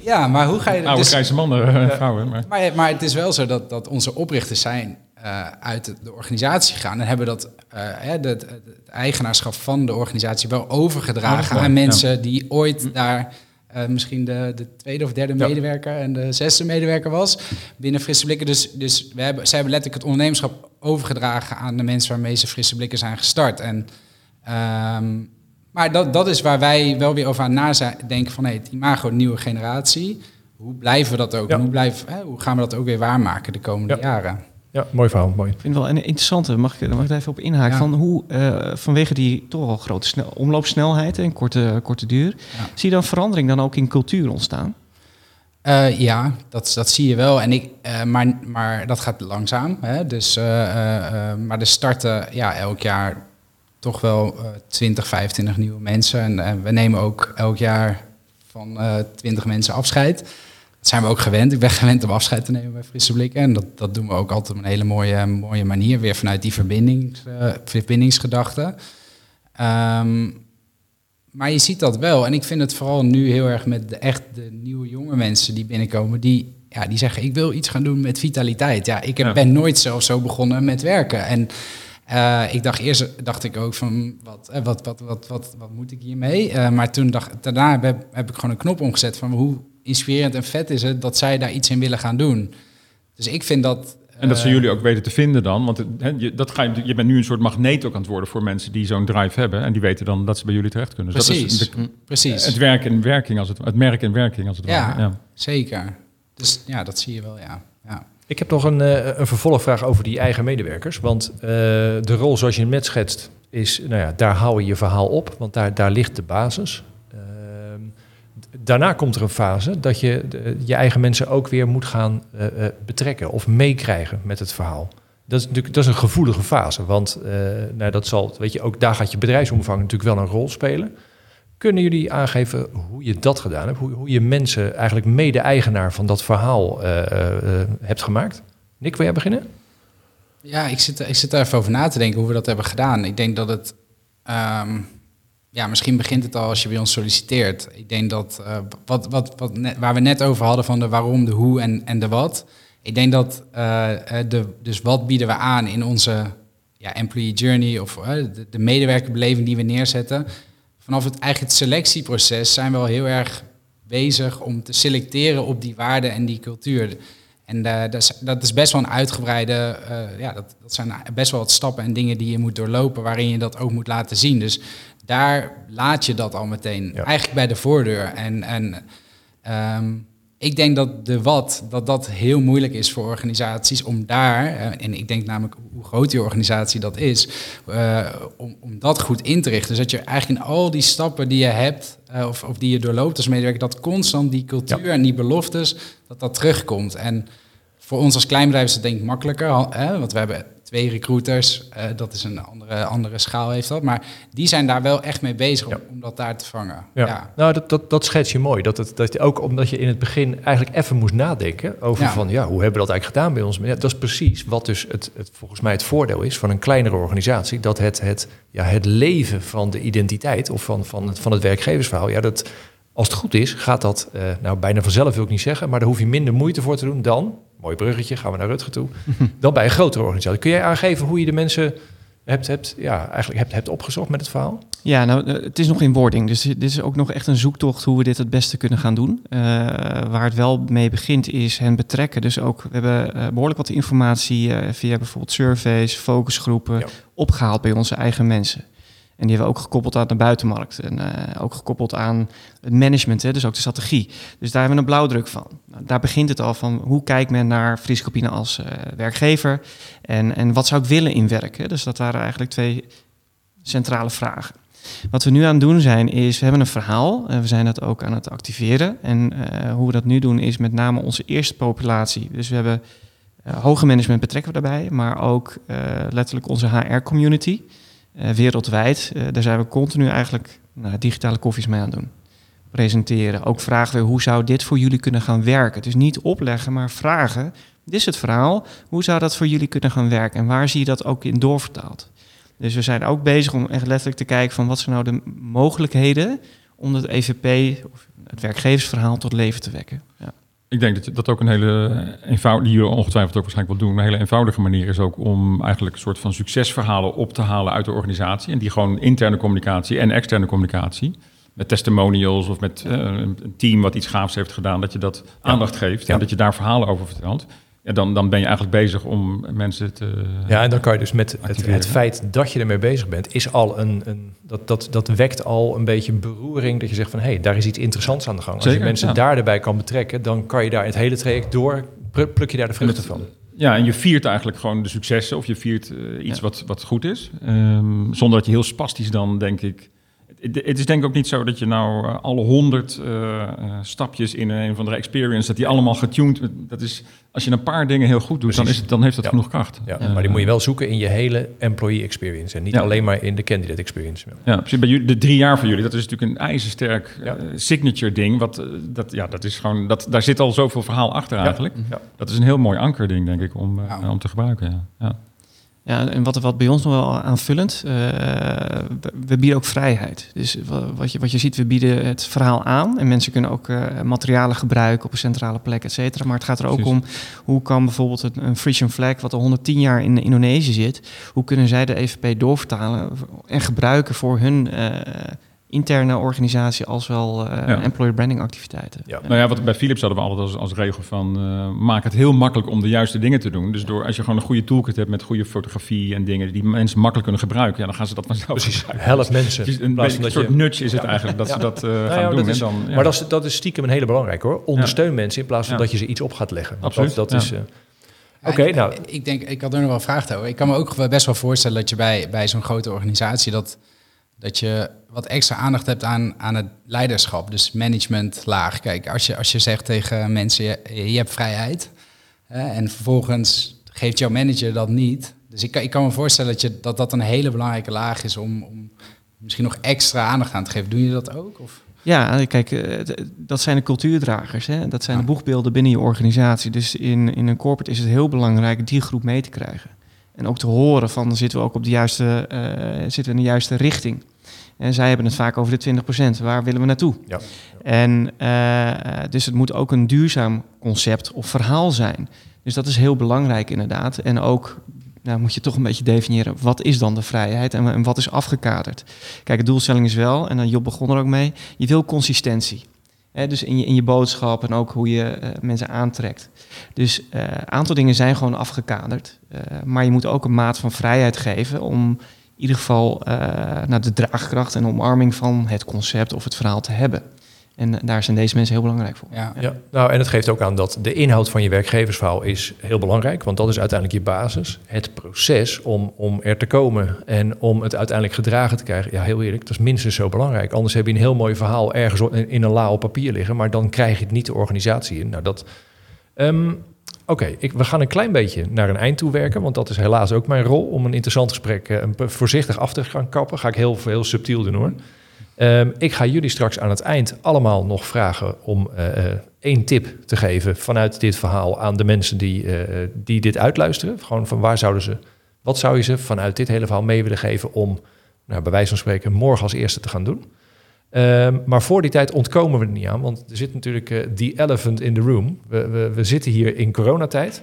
Speaker 4: ja, maar hoe ga je...
Speaker 2: Oude dus, grijze mannen, vrouwen.
Speaker 4: Maar. maar. Maar, het is wel zo dat, dat onze oprichters zijn uh, uit de organisatie gaan en hebben dat uh, het, het, eigenaarschap van de organisatie wel overgedragen aan mensen die ooit daar uh, misschien de, de, tweede of derde ja. medewerker en de zesde medewerker was binnen Frisse Blikken. Dus, dus we hebben, zij hebben letterlijk het ondernemerschap overgedragen aan de mensen waarmee ze Frisse Blikken zijn gestart. En, um, maar dat, dat is waar wij wel weer over aan nadenken van hey, het imago, nieuwe generatie. Hoe blijven we dat ook? Ja. En hoe, blijven, hè, hoe gaan we dat ook weer waarmaken de komende jaren?
Speaker 1: Ja, mooi verhaal. Mooi.
Speaker 3: Ik vind wel een interessante, mag ik, mag ik even op inhaken, van hoe uh, vanwege die toch al grote snel, omloopsnelheid en korte, korte duur, zie je dan verandering dan ook in cultuur ontstaan?
Speaker 4: Uh, ja, dat, dat zie je wel. En ik, uh, maar, maar dat gaat langzaam. Hè? Dus, maar er starten ja, elk jaar toch wel 20, 25 nieuwe mensen. En we nemen ook elk jaar van twintig mensen afscheid. Dat zijn we ook gewend. Ik ben gewend om afscheid te nemen bij Frisse Blikken. En dat, dat doen we ook altijd op een hele mooie, mooie manier. Weer vanuit die verbindings, verbindingsgedachte. Ehm, maar je ziet dat wel. En ik vind het vooral nu heel erg met de, echt de nieuwe jonge mensen die binnenkomen. Die, ja, die zeggen, ik wil iets gaan doen met vitaliteit. Ja, ik heb, ben nooit zelf zo begonnen met werken. En uh, ik dacht eerst, dacht ik ook van, wat, wat, wat, wat, wat, wat moet ik hiermee? Uh, maar toen dacht, daarna heb, heb ik gewoon een knop omgezet van hoe inspirerend en vet is het dat zij daar iets in willen gaan doen. Dus ik vind dat
Speaker 2: en dat ze jullie ook weten te vinden dan. Want je, dat ga je, je bent nu een soort magneet ook aan het worden voor mensen die zo'n drive hebben. En die weten dan dat ze bij jullie terecht kunnen.
Speaker 4: Dus precies,
Speaker 2: dat
Speaker 4: is hm, precies.
Speaker 2: Het werk en werking als het, het merk en werking als het
Speaker 4: ja, ware. Ja, zeker. Dus ja, dat zie je wel, ja. ja.
Speaker 1: Ik heb nog een, uh, een vervolgvraag over die eigen medewerkers. Want uh, de rol zoals je hem net schetst, is, nou ja, daar hou je je verhaal op. Want daar, daar ligt de basis daarna komt er een fase dat je je eigen mensen ook weer moet gaan uh, betrekken of meekrijgen met het verhaal. Dat is natuurlijk dat is een gevoelige fase, want nou, dat zal, weet je, ook daar gaat je bedrijfsomvang natuurlijk wel een rol spelen. Kunnen jullie aangeven hoe je dat gedaan hebt, hoe, hoe je mensen eigenlijk mede-eigenaar van dat verhaal hebt gemaakt? Nick, wil jij beginnen?
Speaker 4: Ja, ik zit, ik zit er even over na te denken hoe we dat hebben gedaan. Ik denk dat het um ja, misschien begint het al als je bij ons solliciteert. Ik denk dat uh, wat, wat, wat waar we net over hadden van de waarom, de hoe en, en de wat. Ik denk dat uh, de, dus wat bieden we aan in onze ja, employee journey of de, de medewerkerbeleving die we neerzetten. Vanaf het het selectieproces zijn we al heel erg bezig om te selecteren op die waarden en die cultuur. En dat, is, dat is best wel een uitgebreide, ja, dat, dat zijn best wel wat stappen en dingen die je moet doorlopen, waarin je dat ook moet laten zien. Dus daar laat je dat al meteen eigenlijk bij de voordeur. En, en um, ik denk dat de wat, dat dat heel moeilijk is voor organisaties om daar, eh, en ik denk namelijk hoe groot die organisatie dat is, uh, om, om dat goed in te richten. Dus dat je eigenlijk in al die stappen die je hebt, uh, of, of die je doorloopt als medewerker, dat constant die cultuur en die beloftes, dat dat terugkomt. En voor ons als kleinbedrijf is het denk ik makkelijker, hè, want we hebben twee recruiters. Uh, dat is een andere, andere schaal heeft dat. Maar die zijn daar wel echt mee bezig om, om dat daar te vangen.
Speaker 1: Ja. Nou, dat, dat, dat schets je mooi. Dat het, dat ook omdat je in het begin eigenlijk even moest nadenken over van ja, hoe hebben we dat eigenlijk gedaan bij ons? Ja, dat is precies wat dus het, het, volgens mij het voordeel is van een kleinere organisatie. Dat het, het, ja, het leven van de identiteit of van, van, het, van het werkgeversverhaal, ja, dat als het goed is, gaat dat, uh, nou bijna vanzelf wil ik niet zeggen, maar daar hoef je minder moeite voor te doen dan mooi bruggetje, gaan we naar Rutger toe. (laughs) dan bij een grotere organisatie. Kun jij aangeven hoe je de mensen hebt, hebt, ja, eigenlijk hebt, hebt opgezocht met het verhaal?
Speaker 3: Ja, nou, eh, het is nog in wording. Dus dit is ook nog echt een zoektocht hoe we dit het beste kunnen gaan doen. Uh, waar het wel mee begint is hen betrekken. Dus ook, we hebben uh, behoorlijk wat informatie via bijvoorbeeld surveys, focusgroepen opgehaald bij onze eigen mensen. En die hebben we ook gekoppeld aan de buitenmarkt. En uh, ook gekoppeld aan het management, hè, dus ook de strategie. Dus daar hebben we een blauwdruk van. Nou, daar begint het al van hoe kijkt men naar Friescopine als uh, werkgever. En, en wat zou ik willen in werk? Dus dat waren eigenlijk twee centrale vragen. Wat we nu aan het doen zijn, is we hebben een verhaal. En we zijn dat ook aan het activeren. En hoe we dat nu doen, is met name onze eerste populatie. Dus we hebben hoger management betrekken we daarbij, maar ook letterlijk onze HR-community. Eh, wereldwijd. Uh, daar zijn we continu eigenlijk nou, digitale koffies mee aan doen. Presenteren. Ook vragen we hoe zou dit voor jullie kunnen gaan werken. Dus niet opleggen, maar vragen. Dit is het verhaal. Hoe zou dat voor jullie kunnen gaan werken? En waar zie je dat ook in doorvertaald? Dus we zijn ook bezig om echt letterlijk te kijken van wat zijn nou de mogelijkheden om het EVP, of het werkgeversverhaal, tot leven te wekken. Ja.
Speaker 2: Ik denk dat dat ook een hele eenvoudige, die je ongetwijfeld ook waarschijnlijk wil doen, een hele eenvoudige manier is ook om eigenlijk een soort van succesverhalen op te halen uit de organisatie. En die gewoon interne communicatie en externe communicatie, met testimonials of met uh, een team wat iets gaafs heeft gedaan, dat je dat aandacht geeft en dat je daar verhalen over vertelt. Ja, dan, dan ben je eigenlijk bezig om mensen te.
Speaker 1: Ja, en dan kan je dus met het, het, feit dat je ermee bezig bent, is al een. een dat, dat, dat wekt al een beetje beroering. Dat je zegt van hé, hey, daar is iets interessants aan de gang. Als je mensen daar erbij kan betrekken, dan kan je daar het hele traject door. Pluk je daar de vruchten van.
Speaker 2: Ja, en je viert eigenlijk gewoon de successen of je viert uh, iets wat, wat goed is. Um, zonder dat je heel spastisch dan, denk ik. Het is denk ik ook niet zo dat je nou uh, alle honderd uh, stapjes in een of andere experience, dat die allemaal getuned, dat is, als je een paar dingen heel goed doet, dan, is het, dan heeft dat
Speaker 1: Ja.
Speaker 2: genoeg kracht.
Speaker 1: Ja, maar die moet je wel zoeken in je hele employee experience en niet
Speaker 2: Ja.
Speaker 1: alleen maar in de candidate experience.
Speaker 2: Ja, precies. Bij jullie, de drie jaar van jullie, dat is natuurlijk een ijzersterk
Speaker 1: Ja.
Speaker 2: eh, signature ding. Wat, eh, dat, ja, dat is gewoon, dat, daar zit al zoveel verhaal achter eigenlijk.
Speaker 1: Ja.
Speaker 2: Dat is een heel mooi ankerding, denk ik, om, eh,
Speaker 4: Ja.
Speaker 2: om te gebruiken. Ja. Ja.
Speaker 3: Ja, en wat, wat bij ons nog wel aanvullend, eh, we, bieden ook vrijheid. Dus wa- wat je, wat je ziet, we bieden het verhaal aan en mensen kunnen ook eh, materialen gebruiken op een centrale plek, et cetera. Maar het gaat er ook
Speaker 2: Precies.
Speaker 3: om, hoe kan bijvoorbeeld een, een Frisian flag, wat al 110 jaar in Indonesië zit, hoe kunnen zij de EVP doorvertalen en gebruiken voor hun eh, interne organisatie als wel eh,
Speaker 2: Ja.
Speaker 3: employer branding activiteiten.
Speaker 1: Ja.
Speaker 2: Nou ja, wat bij Philips hadden we altijd als, als regel van eh, maak het heel makkelijk om de juiste dingen te doen. Dus door, als je gewoon een goede toolkit hebt met goede fotografie en dingen die mensen makkelijk kunnen gebruiken, ja, dan gaan ze dat vanzelf
Speaker 1: Precies, help mensen.
Speaker 2: Het is
Speaker 1: in
Speaker 2: een,
Speaker 1: plaats
Speaker 2: beetje
Speaker 1: van
Speaker 2: een
Speaker 1: dat
Speaker 2: soort
Speaker 1: je-
Speaker 2: nudge is het
Speaker 1: Ja.
Speaker 2: eigenlijk, dat
Speaker 1: Ja.
Speaker 2: ze dat eh,
Speaker 1: Nou
Speaker 2: gaan
Speaker 1: ja,
Speaker 2: doen.
Speaker 1: dat
Speaker 2: en
Speaker 1: is-
Speaker 2: dan, ja.
Speaker 1: Maar dat is, dat is stiekem een hele belangrijke hoor. Ondersteun mensen in plaats van
Speaker 2: Ja.
Speaker 1: dat je ze iets op gaat leggen.
Speaker 2: Absoluut,
Speaker 1: Dat, dat
Speaker 2: ja.
Speaker 1: is, eh, Oké,
Speaker 4: ik-
Speaker 1: nou.
Speaker 4: Ik denk, ik had er nog wel een vraag over. Ik kan me ook best wel voorstellen dat je bij, bij zo'n grote organisatie dat, dat je wat extra aandacht hebt aan, aan het leiderschap, dus managementlaag. Kijk, als je, als je zegt tegen mensen, je, je hebt vrijheid, hè, en vervolgens geeft jouw manager dat niet. Dus ik kan, ik kan me voorstellen dat, je, dat dat een hele belangrijke laag is om, om misschien nog extra aandacht aan te geven. Doen je dat ook? Of?
Speaker 3: Ja, kijk, eh, dat zijn de cultuurdragers. Hè? Dat zijn de boegbeelden binnen je organisatie. Dus in, in een corporate is het heel belangrijk die groep mee te krijgen. En ook te horen van, zitten we ook op de juiste, eh, zitten we in de juiste richting? En zij hebben het vaak over de 20%. Waar willen we naartoe?
Speaker 1: Ja.
Speaker 3: En eh, dus het moet ook een duurzaam concept of verhaal zijn. Dus dat is heel belangrijk inderdaad. En ook nou, moet je toch een beetje definiëren, wat is dan de vrijheid en, en wat is afgekaderd? Kijk, de doelstelling is wel, en dan Job begon er ook mee, je wil consistentie. Hè, dus in je, in je boodschap en ook hoe je eh, mensen aantrekt. Dus eh, een aantal dingen zijn gewoon afgekaderd. Eh, maar je moet ook een maat van vrijheid geven om in ieder geval naar de draagkracht en omarming van het concept of het verhaal te hebben. En daar zijn deze mensen heel belangrijk voor.
Speaker 4: Ja.
Speaker 1: Nou, en het geeft ook aan dat de inhoud van je werkgeversverhaal is heel belangrijk, want dat is uiteindelijk je basis. Het proces om, om er te komen en om het uiteindelijk gedragen te krijgen, ja, heel eerlijk, dat is minstens zo belangrijk. Anders heb je een heel mooi verhaal ergens in een la op papier liggen, maar dan krijg je het niet de organisatie in. Nou, dat. Ehm, Oké, we gaan een klein beetje naar een eind toe werken, want dat is helaas ook mijn rol om een interessant gesprek eh, een voorzichtig af te gaan kappen. Ga ik heel, heel subtiel doen hoor. Ehm, ik ga jullie straks aan het eind allemaal nog vragen om eh, één tip te geven vanuit dit verhaal aan de mensen die, eh, die dit uitluisteren. Gewoon van waar zouden ze, wat zou je ze vanuit dit hele verhaal mee willen geven om, nou, bij wijze van spreken, morgen als eerste te gaan doen. Ehm, maar voor die tijd ontkomen we er niet aan, want er zit natuurlijk the elephant in the room. We, we zitten hier in coronatijd.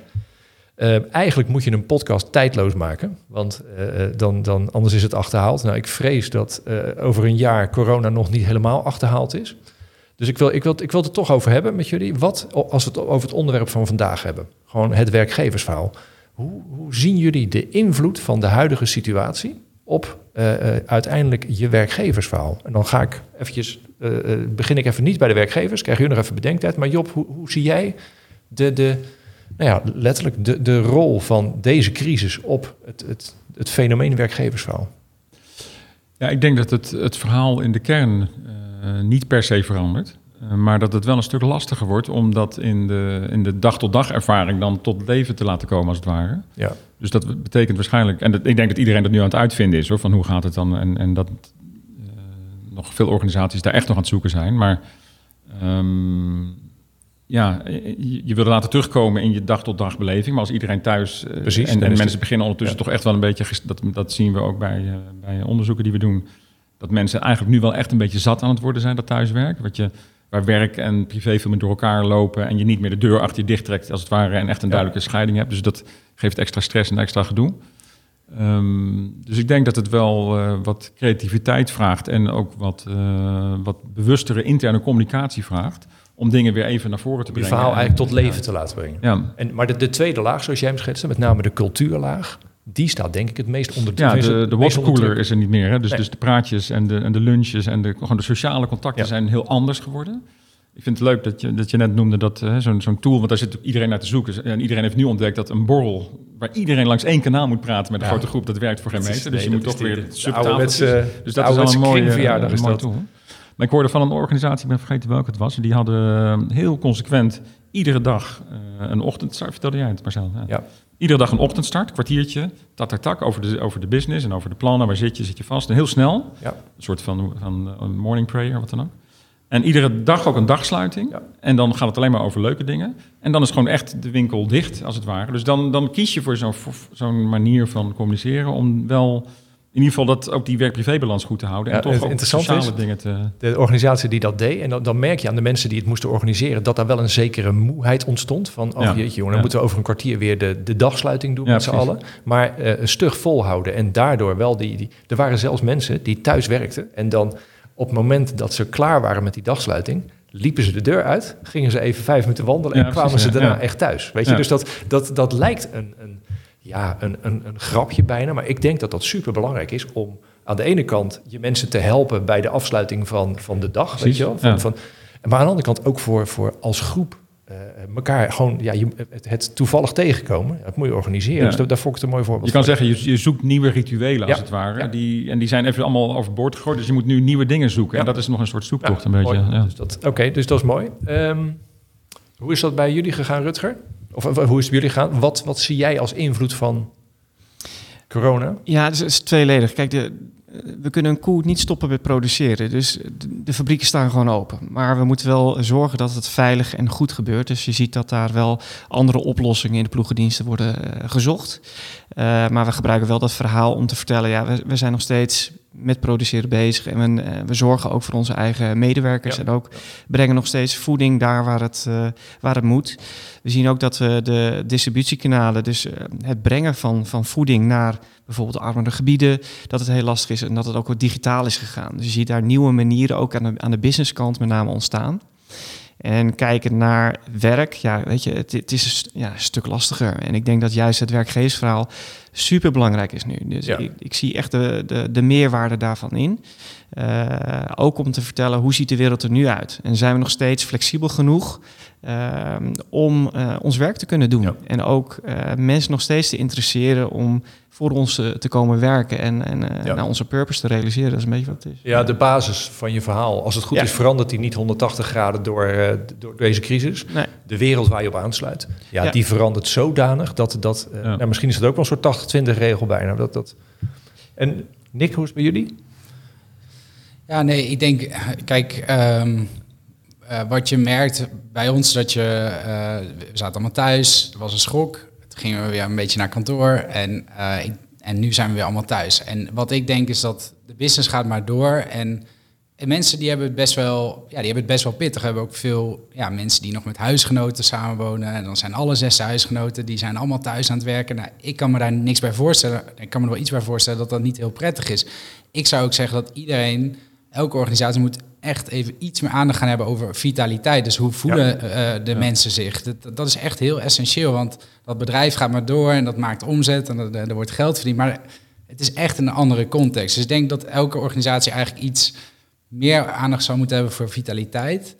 Speaker 1: Ehm, eigenlijk moet je een podcast tijdloos maken, want eh, eh, dan, dan, anders is het achterhaald. Nou, ik vrees dat eh, over een jaar corona nog niet helemaal achterhaald is. Dus ik wil, ik, wil, ik wil het toch over hebben met jullie. Wat, als we het over het onderwerp van vandaag hebben, gewoon het werkgeversverhaal. Hoe, hoe zien jullie de invloed van de huidige situatie op eh, eh, uiteindelijk je werkgeversverhaal? En dan ga ik eventjes, eh, eh, begin ik even niet bij de werkgevers, krijg jullie nog even bedenktijd. Maar Job, hoe, hoe zie jij de, de, nou ja, letterlijk de, de rol van deze crisis op het, het, het fenomeen werkgeversverhaal?
Speaker 2: Ja, ik denk dat het, het verhaal in de kern eh, niet per se verandert. Eh, maar dat het wel een stuk lastiger wordt om dat in de, in de dag-tot-dag ervaring dan tot leven te laten komen, als het ware.
Speaker 1: Ja.
Speaker 2: Dus dat betekent waarschijnlijk, en dat, ik denk dat iedereen dat nu aan het uitvinden is, hoor, van hoe gaat het dan? En, en dat eh, nog veel organisaties daar echt nog aan het zoeken zijn. Maar ehm, ja, je, je wil laten terugkomen in je dag-tot-dag beleving. Maar als iedereen thuis eh,
Speaker 1: Precies,
Speaker 2: en, en mensen
Speaker 1: het-
Speaker 2: beginnen ondertussen
Speaker 1: ja.
Speaker 2: toch echt wel een beetje, dat, dat zien we ook bij, eh, bij onderzoeken die we doen, dat mensen eigenlijk nu wel echt een beetje zat aan het worden zijn, dat thuiswerk. Wat je, waar werk en privé veel meer door elkaar lopen en je niet meer de deur achter je dicht trekt, als het ware, en echt een
Speaker 1: Ja.
Speaker 2: duidelijke scheiding hebt. Dus dat geeft extra stress en extra gedoe. Ehm, dus ik denk dat het wel eh, wat creativiteit vraagt en ook wat, eh, wat bewustere interne communicatie vraagt om dingen weer even naar voren te
Speaker 1: Om je
Speaker 2: brengen.
Speaker 1: verhaal
Speaker 2: En-
Speaker 1: eigenlijk tot leven te laten brengen.
Speaker 2: Ja,
Speaker 1: En, maar de, de tweede laag, zoals jij hem schetste, met name de cultuurlaag, die staat denk ik het meest onder
Speaker 2: ja
Speaker 1: tenminste,
Speaker 2: de, de watercooler
Speaker 1: druk.
Speaker 2: is er niet meer. Hè? Dus,
Speaker 1: Nee.
Speaker 2: dus de praatjes en de, en de lunches en de, gewoon de sociale contacten
Speaker 1: Ja.
Speaker 2: zijn heel anders geworden. Ik vind het leuk dat je, dat je net noemde dat zo'n zo'n tool, want daar zit iedereen naar te zoeken. En iedereen heeft nu ontdekt dat een borrel, waar iedereen langs één kanaal moet praten met een
Speaker 1: Ja.
Speaker 2: grote groep, dat werkt voor geen meter. Dus je moet toch weer subtafeltjes. Dus dat is al een mooie,
Speaker 1: is
Speaker 2: mooie
Speaker 1: dat.
Speaker 2: tool. Maar ik hoorde van een organisatie, ik ben vergeten welke het was. Die hadden eh, heel consequent iedere dag eh, een ochtendstart. Vertelde jij het, Marcel? Ja.
Speaker 1: Ja.
Speaker 2: Iedere dag een ochtendstart, kwartiertje, tak, tak, tak, over de, over de business en over de plannen. Waar zit je? Zit je vast? En heel snel.
Speaker 1: Ja.
Speaker 2: Een soort van, van eh, een morning prayer, wat dan ook. En iedere dag ook een dagsluiting.
Speaker 1: Ja.
Speaker 2: En dan gaat het alleen maar over leuke dingen. En dan is gewoon echt de winkel dicht, als het ware. Dus dan, dan kies je voor zo'n voor zo'n manier van communiceren... om wel in ieder geval dat, ook die werk-privébalans goed te houden.
Speaker 1: Ja,
Speaker 2: en toch
Speaker 1: het
Speaker 2: ook sociale
Speaker 1: is-
Speaker 2: dingen te...
Speaker 1: de organisatie die dat deed. En dan, dan merk je aan de mensen die het moesten organiseren... dat daar wel een zekere moeheid ontstond. Van, oh
Speaker 2: Ja.
Speaker 1: jeetje jongen, dan
Speaker 2: Ja.
Speaker 1: moeten we over een kwartier weer de, de dagsluiting doen
Speaker 2: Ja,
Speaker 1: met z'n allen. Maar een stug volhouden. En daardoor wel die, die... Er waren zelfs mensen die thuis werkten. En dan op het moment dat ze klaar waren met die dagsluiting... liepen ze de deur uit, gingen ze even vijf minuten wandelen... en
Speaker 2: Ja,
Speaker 1: kwamen
Speaker 2: precies,
Speaker 1: ze
Speaker 2: ja.
Speaker 1: daarna
Speaker 2: Ja.
Speaker 1: echt thuis. Weet je?
Speaker 2: Ja.
Speaker 1: Dus dat, dat, dat lijkt een... een ja, een, een, een grapje bijna. Maar ik denk dat dat super belangrijk is om aan de ene kant je mensen te helpen bij de afsluiting van, van de dag. Weet je wel? Van,
Speaker 2: ja.
Speaker 1: van, maar aan de andere kant ook voor, voor als groep eh elkaar gewoon ja, je, het, het toevallig tegenkomen. Dat moet je organiseren.
Speaker 2: Ja.
Speaker 1: Dus daar, daar vond ik het een mooi voorbeeld
Speaker 2: Je kan
Speaker 1: van.
Speaker 2: zeggen, je, je zoekt nieuwe rituelen als
Speaker 1: Ja.
Speaker 2: het ware.
Speaker 1: Ja.
Speaker 2: Die, en die zijn even allemaal overboord gegooid. Dus je moet nu nieuwe dingen zoeken. En dat is nog een soort zoektocht een beetje.
Speaker 1: Dus Oké, dus dat is mooi. Ehm, hoe is dat bij jullie gegaan, Rutger? Of, hoe is het bij jullie gegaan? Wat, wat zie jij als invloed van corona?
Speaker 3: Ja, dus het is tweeledig. Kijk, we kunnen een koe niet stoppen met produceren. Dus de, de fabrieken staan gewoon open. Maar we moeten wel zorgen dat het veilig en goed gebeurt. Dus je ziet dat daar wel andere oplossingen in de ploegendiensten worden eh, gezocht. Eh, maar we gebruiken wel dat verhaal om te vertellen... ja, we, we zijn nog steeds met produceren bezig. En we, eh, we zorgen ook voor onze eigen medewerkers.
Speaker 1: Ja.
Speaker 3: En ook brengen nog steeds voeding daar waar het, eh, waar het moet. We zien ook dat we de distributiekanalen, dus eh, het brengen van, van voeding naar bijvoorbeeld armere gebieden, dat het heel lastig is en dat het ook wat digitaal is gegaan. Dus je ziet daar nieuwe manieren ook aan de, aan de businesskant met name ontstaan. En kijken naar werk, ja, weet je, het, het is ja, een stuk lastiger. En ik denk dat juist het werkgeversverhaal super belangrijk is nu. Dus
Speaker 1: Ja.
Speaker 3: ik, ik zie echt de, de, de meerwaarde daarvan in. Eh, ook om te vertellen hoe ziet de wereld er nu uit. En zijn we nog steeds flexibel genoeg ehm, om eh, ons werk te kunnen doen.
Speaker 1: Ja.
Speaker 3: En ook eh, mensen nog steeds te interesseren om voor ons eh, te komen werken en, en eh,
Speaker 1: Ja.
Speaker 3: nou, onze purpose te realiseren. Dat is een beetje wat het is.
Speaker 1: Ja, de basis van je verhaal. Als het goed
Speaker 3: Ja.
Speaker 1: is, verandert die niet 180 graden door, eh, door deze crisis.
Speaker 3: Nee.
Speaker 1: De wereld waar je op aansluit, ja,
Speaker 3: Ja.
Speaker 1: die verandert zodanig dat dat. eh,
Speaker 2: Ja.
Speaker 1: nou, misschien is het ook wel een soort 80-20 regel bijna. Dat, dat. En Nick, hoe is het bij jullie?
Speaker 4: Ja, nee, ik denk, kijk, ehm, eh, wat je merkt bij ons, dat je, eh, we zaten allemaal thuis, er was een schok, toen gingen we weer een beetje naar kantoor en, eh, ik- en nu zijn we weer allemaal thuis. En wat ik denk is dat de business gaat maar door en, en mensen die hebben het best wel, ja, die hebben het best wel pittig. We hebben ook veel ja, mensen die nog met huisgenoten samenwonen en dan zijn alle zes huisgenoten, die zijn allemaal thuis aan het werken. Nou, ik kan me daar niks bij voorstellen, ik kan me er wel iets bij voorstellen dat dat niet heel prettig is. Ik zou ook zeggen dat iedereen elke organisatie moet echt even iets meer aandacht gaan hebben over vitaliteit. Dus hoe voelen eh, de
Speaker 2: Ja.
Speaker 4: mensen zich? Dat, dat is echt heel essentieel, want dat bedrijf gaat maar door en dat maakt omzet en er, er wordt geld verdiend. Maar het is echt een andere context. Dus ik denk dat elke organisatie eigenlijk iets meer aandacht zou moeten hebben voor vitaliteit.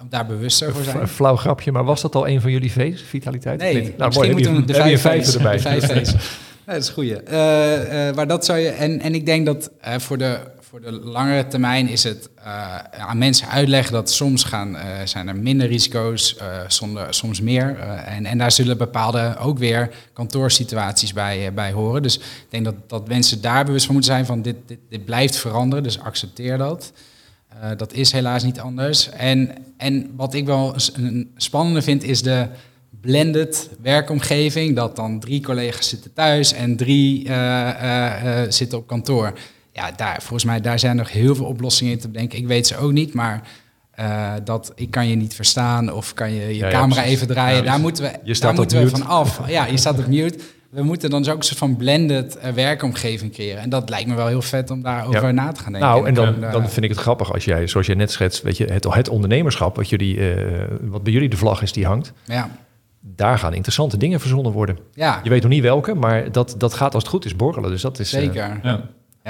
Speaker 4: Om daar bewuster voor zijn.
Speaker 1: Een flauw grapje, maar was dat al een van jullie V's, vitaliteit?
Speaker 4: Nee?
Speaker 1: Nou,
Speaker 4: misschien
Speaker 1: mooi,
Speaker 4: moeten we de vijf
Speaker 1: erbij.
Speaker 4: De vijf dat is. Eh, eh, maar dat zou je... En, en ik denk dat eh, voor, de, voor de langere termijn is het eh, aan mensen uitleggen dat soms gaan, eh, zijn er minder risico's, zonder, soms meer. En, en daar zullen bepaalde ook weer kantoorsituaties bij, bij horen. Dus ik denk dat, dat mensen daar bewust van moeten zijn van dit, dit, dit blijft veranderen, dus accepteer dat. Dat is helaas niet anders. En, en wat ik wel s- een spannende vind, is de blended werkomgeving. Dat dan drie collega's zitten thuis en drie eh, eh, zitten op kantoor. Ja, daar, volgens mij daar zijn nog heel veel oplossingen in te bedenken. Ik weet ze ook niet, maar eh, dat ik kan je niet verstaan of kan je je
Speaker 1: Ja,
Speaker 4: camera even draaien.
Speaker 1: Ja,
Speaker 4: daar moeten we,
Speaker 1: je staat
Speaker 4: daar
Speaker 1: op
Speaker 4: moeten we van af. Ja, je staat op mute. We moeten dan dus ook een soort van blended eh, werkomgeving creëren. En dat lijkt me wel heel vet om daarover
Speaker 1: Ja.
Speaker 4: na te gaan denken.
Speaker 1: Nou, en dan,
Speaker 4: eh,
Speaker 1: dan vind ik het grappig als jij, zoals jij net schetst, weet je, het, het ondernemerschap, wat, jullie, eh, wat bij jullie de vlag is die hangt,
Speaker 4: ja,
Speaker 1: daar gaan interessante dingen verzonnen worden.
Speaker 4: ja
Speaker 1: Je weet nog niet welke, maar dat, dat gaat als het goed is borrelen. Dus dat is.
Speaker 4: zeker.
Speaker 2: Ja.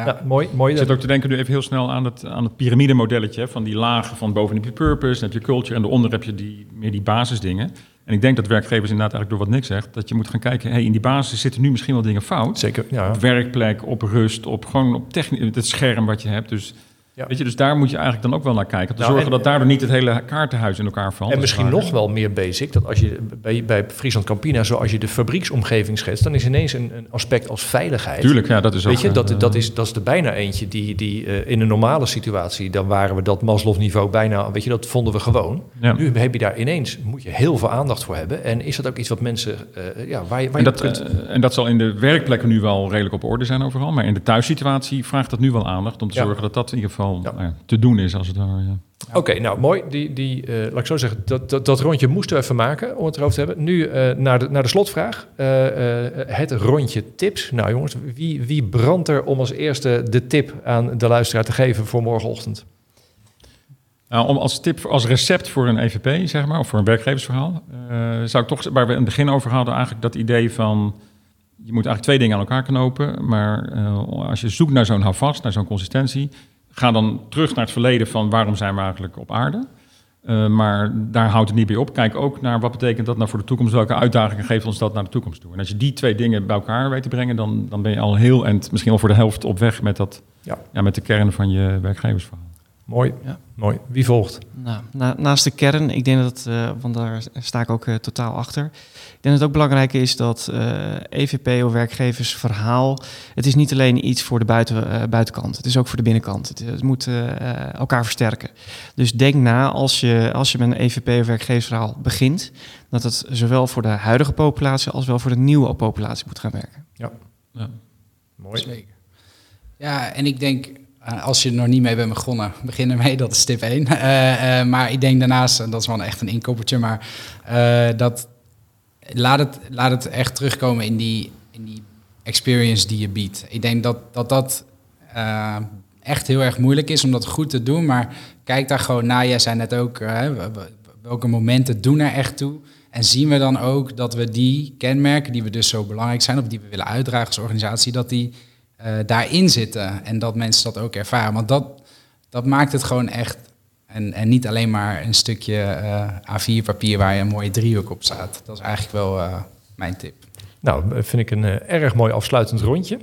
Speaker 4: Ja,
Speaker 1: mooi. mooi.
Speaker 2: Ik zit ook te denken nu even heel snel aan het, aan het piramidemodelletje. Van die lagen van boven heb je purpose, dan heb je culture en daaronder heb je die, meer die basisdingen. En ik denk dat werkgevers inderdaad eigenlijk door wat niks zegt, dat je moet gaan kijken, hey, in die basis zitten nu misschien wel dingen fout.
Speaker 1: Zeker, ja.
Speaker 2: Op werkplek, op rust, op gewoon op techni- het scherm wat je hebt. Dus,
Speaker 1: Ja.
Speaker 2: weet je, dus daar moet je eigenlijk dan ook wel naar kijken. Om te
Speaker 1: Nou,
Speaker 2: zorgen
Speaker 1: en-
Speaker 2: dat daardoor niet het hele kaartenhuis in elkaar valt.
Speaker 1: En misschien nog wel meer basic, dat als je bij, bij Friesland Campina, zoals je de fabrieksomgeving schetst, dan is ineens een, een aspect als veiligheid.
Speaker 2: Tuurlijk, ja, dat is ook...
Speaker 1: Weet je, dat,
Speaker 2: eh,
Speaker 1: dat, is, dat is er bijna eentje die, die eh, in een normale situatie, dan waren we dat Maslow-niveau bijna, weet je, dat vonden we gewoon.
Speaker 2: ja.
Speaker 1: Nu heb je daar ineens, moet je heel veel aandacht voor hebben. En is dat ook iets wat mensen, eh, ja, waar je, waar
Speaker 2: En
Speaker 1: je
Speaker 2: dat,
Speaker 1: kunt...
Speaker 2: en dat zal in de werkplekken nu wel redelijk op orde zijn overal. Maar in de thuissituatie vraagt dat nu wel aandacht om te
Speaker 1: Ja.
Speaker 2: zorgen dat dat in ieder geval
Speaker 1: Ja.
Speaker 2: ja, te doen is als het ware. Ja.
Speaker 1: Oké, nou mooi. Die, die, eh, laat ik zo zeggen, dat, dat, dat rondje moesten we even maken om het erover te hebben. Nu eh, naar, de, naar de slotvraag. Eh, eh, het rondje tips. Nou jongens, wie, wie brandt er om als eerste de tip aan de luisteraar te geven voor morgenochtend?
Speaker 2: Nou, om als tip, als recept voor een EVP, zeg maar, of voor een werkgeversverhaal, eh, zou ik toch, waar we in het begin over hadden, eigenlijk dat idee van, je moet eigenlijk twee dingen aan elkaar knopen, maar eh, als je zoekt naar zo'n houvast, naar zo'n consistentie, ga dan terug naar het verleden van waarom zijn we eigenlijk op aarde. Eh, maar daar houdt het niet bij op. Kijk ook naar wat betekent dat nou voor de toekomst, welke uitdagingen geeft ons dat naar de toekomst toe. En als je die twee dingen bij elkaar weet te brengen, dan, dan ben je al heel en misschien al voor de helft op weg met, dat,
Speaker 1: Ja.
Speaker 2: Ja, met de kern van je werkgeversverhaal.
Speaker 1: Mooi,
Speaker 3: Ja.
Speaker 1: mooi. Wie volgt?
Speaker 3: Nou, na- naast de kern, ik denk dat, eh, want daar sta ik ook eh, totaal achter. Ik denk dat het ook belangrijk is dat eh, EVP of werkgeversverhaal, het is niet alleen iets voor de buiten, eh, buitenkant, het is ook voor de binnenkant. Het, het moet elkaar versterken. Dus denk na als je, als je met een EVP of werkgeversverhaal begint, dat het zowel voor de huidige populatie als wel voor de nieuwe populatie moet gaan werken.
Speaker 2: Ja.
Speaker 1: Mooi.
Speaker 4: Zeker. Ja, en ik denk, als je er nog niet mee bent begonnen, (laughs) begin ermee, dat is tip 1. Eh, eh, maar ik denk daarnaast, en dat is wel echt een inkoppertje, maar eh, dat laat het, laat het echt terugkomen in die, in die experience die je biedt. Ik denk dat dat, dat eh, echt heel erg moeilijk is om dat goed te doen, maar kijk daar gewoon naar. Jij zei net ook, eh, welke momenten doen er echt toe? En zien we dan ook dat we die kenmerken, die we dus zo belangrijk zijn, of die we willen uitdragen als organisatie, dat die eh, daarin zitten en dat mensen dat ook ervaren. Want dat, dat maakt het gewoon echt. En, en niet alleen maar een stukje eh, A4-papier waar je een mooie driehoek op staat. Dat is eigenlijk wel eh, mijn tip.
Speaker 1: Nou, vind ik een erg mooi afsluitend rondje.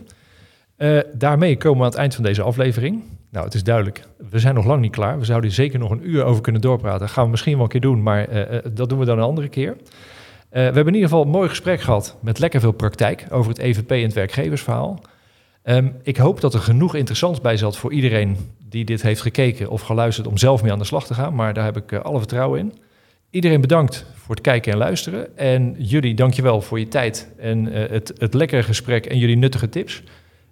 Speaker 1: Daarmee komen we aan het eind van deze aflevering. Nou, het is duidelijk, we zijn nog lang niet klaar. We zouden zeker nog een uur over kunnen doorpraten. Dat gaan we misschien wel een keer doen, maar dat doen we dan een andere keer. We hebben in ieder geval een mooi gesprek gehad met lekker veel praktijk over het EVP en het werkgeversverhaal. Ehm, ik hoop dat er genoeg interessants bij zat voor iedereen die dit heeft gekeken of geluisterd om zelf mee aan de slag te gaan. Maar daar heb ik eh, alle vertrouwen in. Iedereen bedankt voor het kijken en luisteren. En jullie, dankjewel voor je tijd en eh, het, het lekkere gesprek en jullie nuttige tips.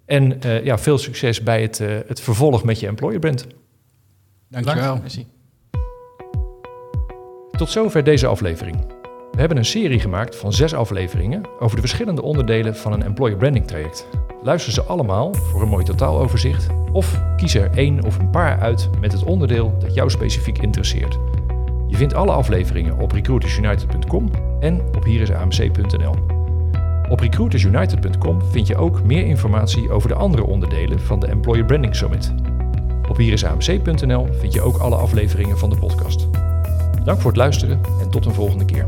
Speaker 1: En eh, ja, veel succes bij het, eh, het vervolg met je employer brand.
Speaker 4: Dankjewel.
Speaker 1: Tot zover deze aflevering. We hebben een serie gemaakt van zes afleveringen over de verschillende onderdelen van een employer branding traject. Luister ze allemaal voor een mooi totaaloverzicht of kies er één of een paar uit met het onderdeel dat jou specifiek interesseert. Je vindt alle afleveringen op recruitersunited.com en op hierisamc.nl. Op recruitersunited.com vind je ook meer informatie over de andere onderdelen van de Employer Branding Summit. Op hierisamc.nl vind je ook alle afleveringen van de podcast. Dank voor het luisteren en tot een volgende keer.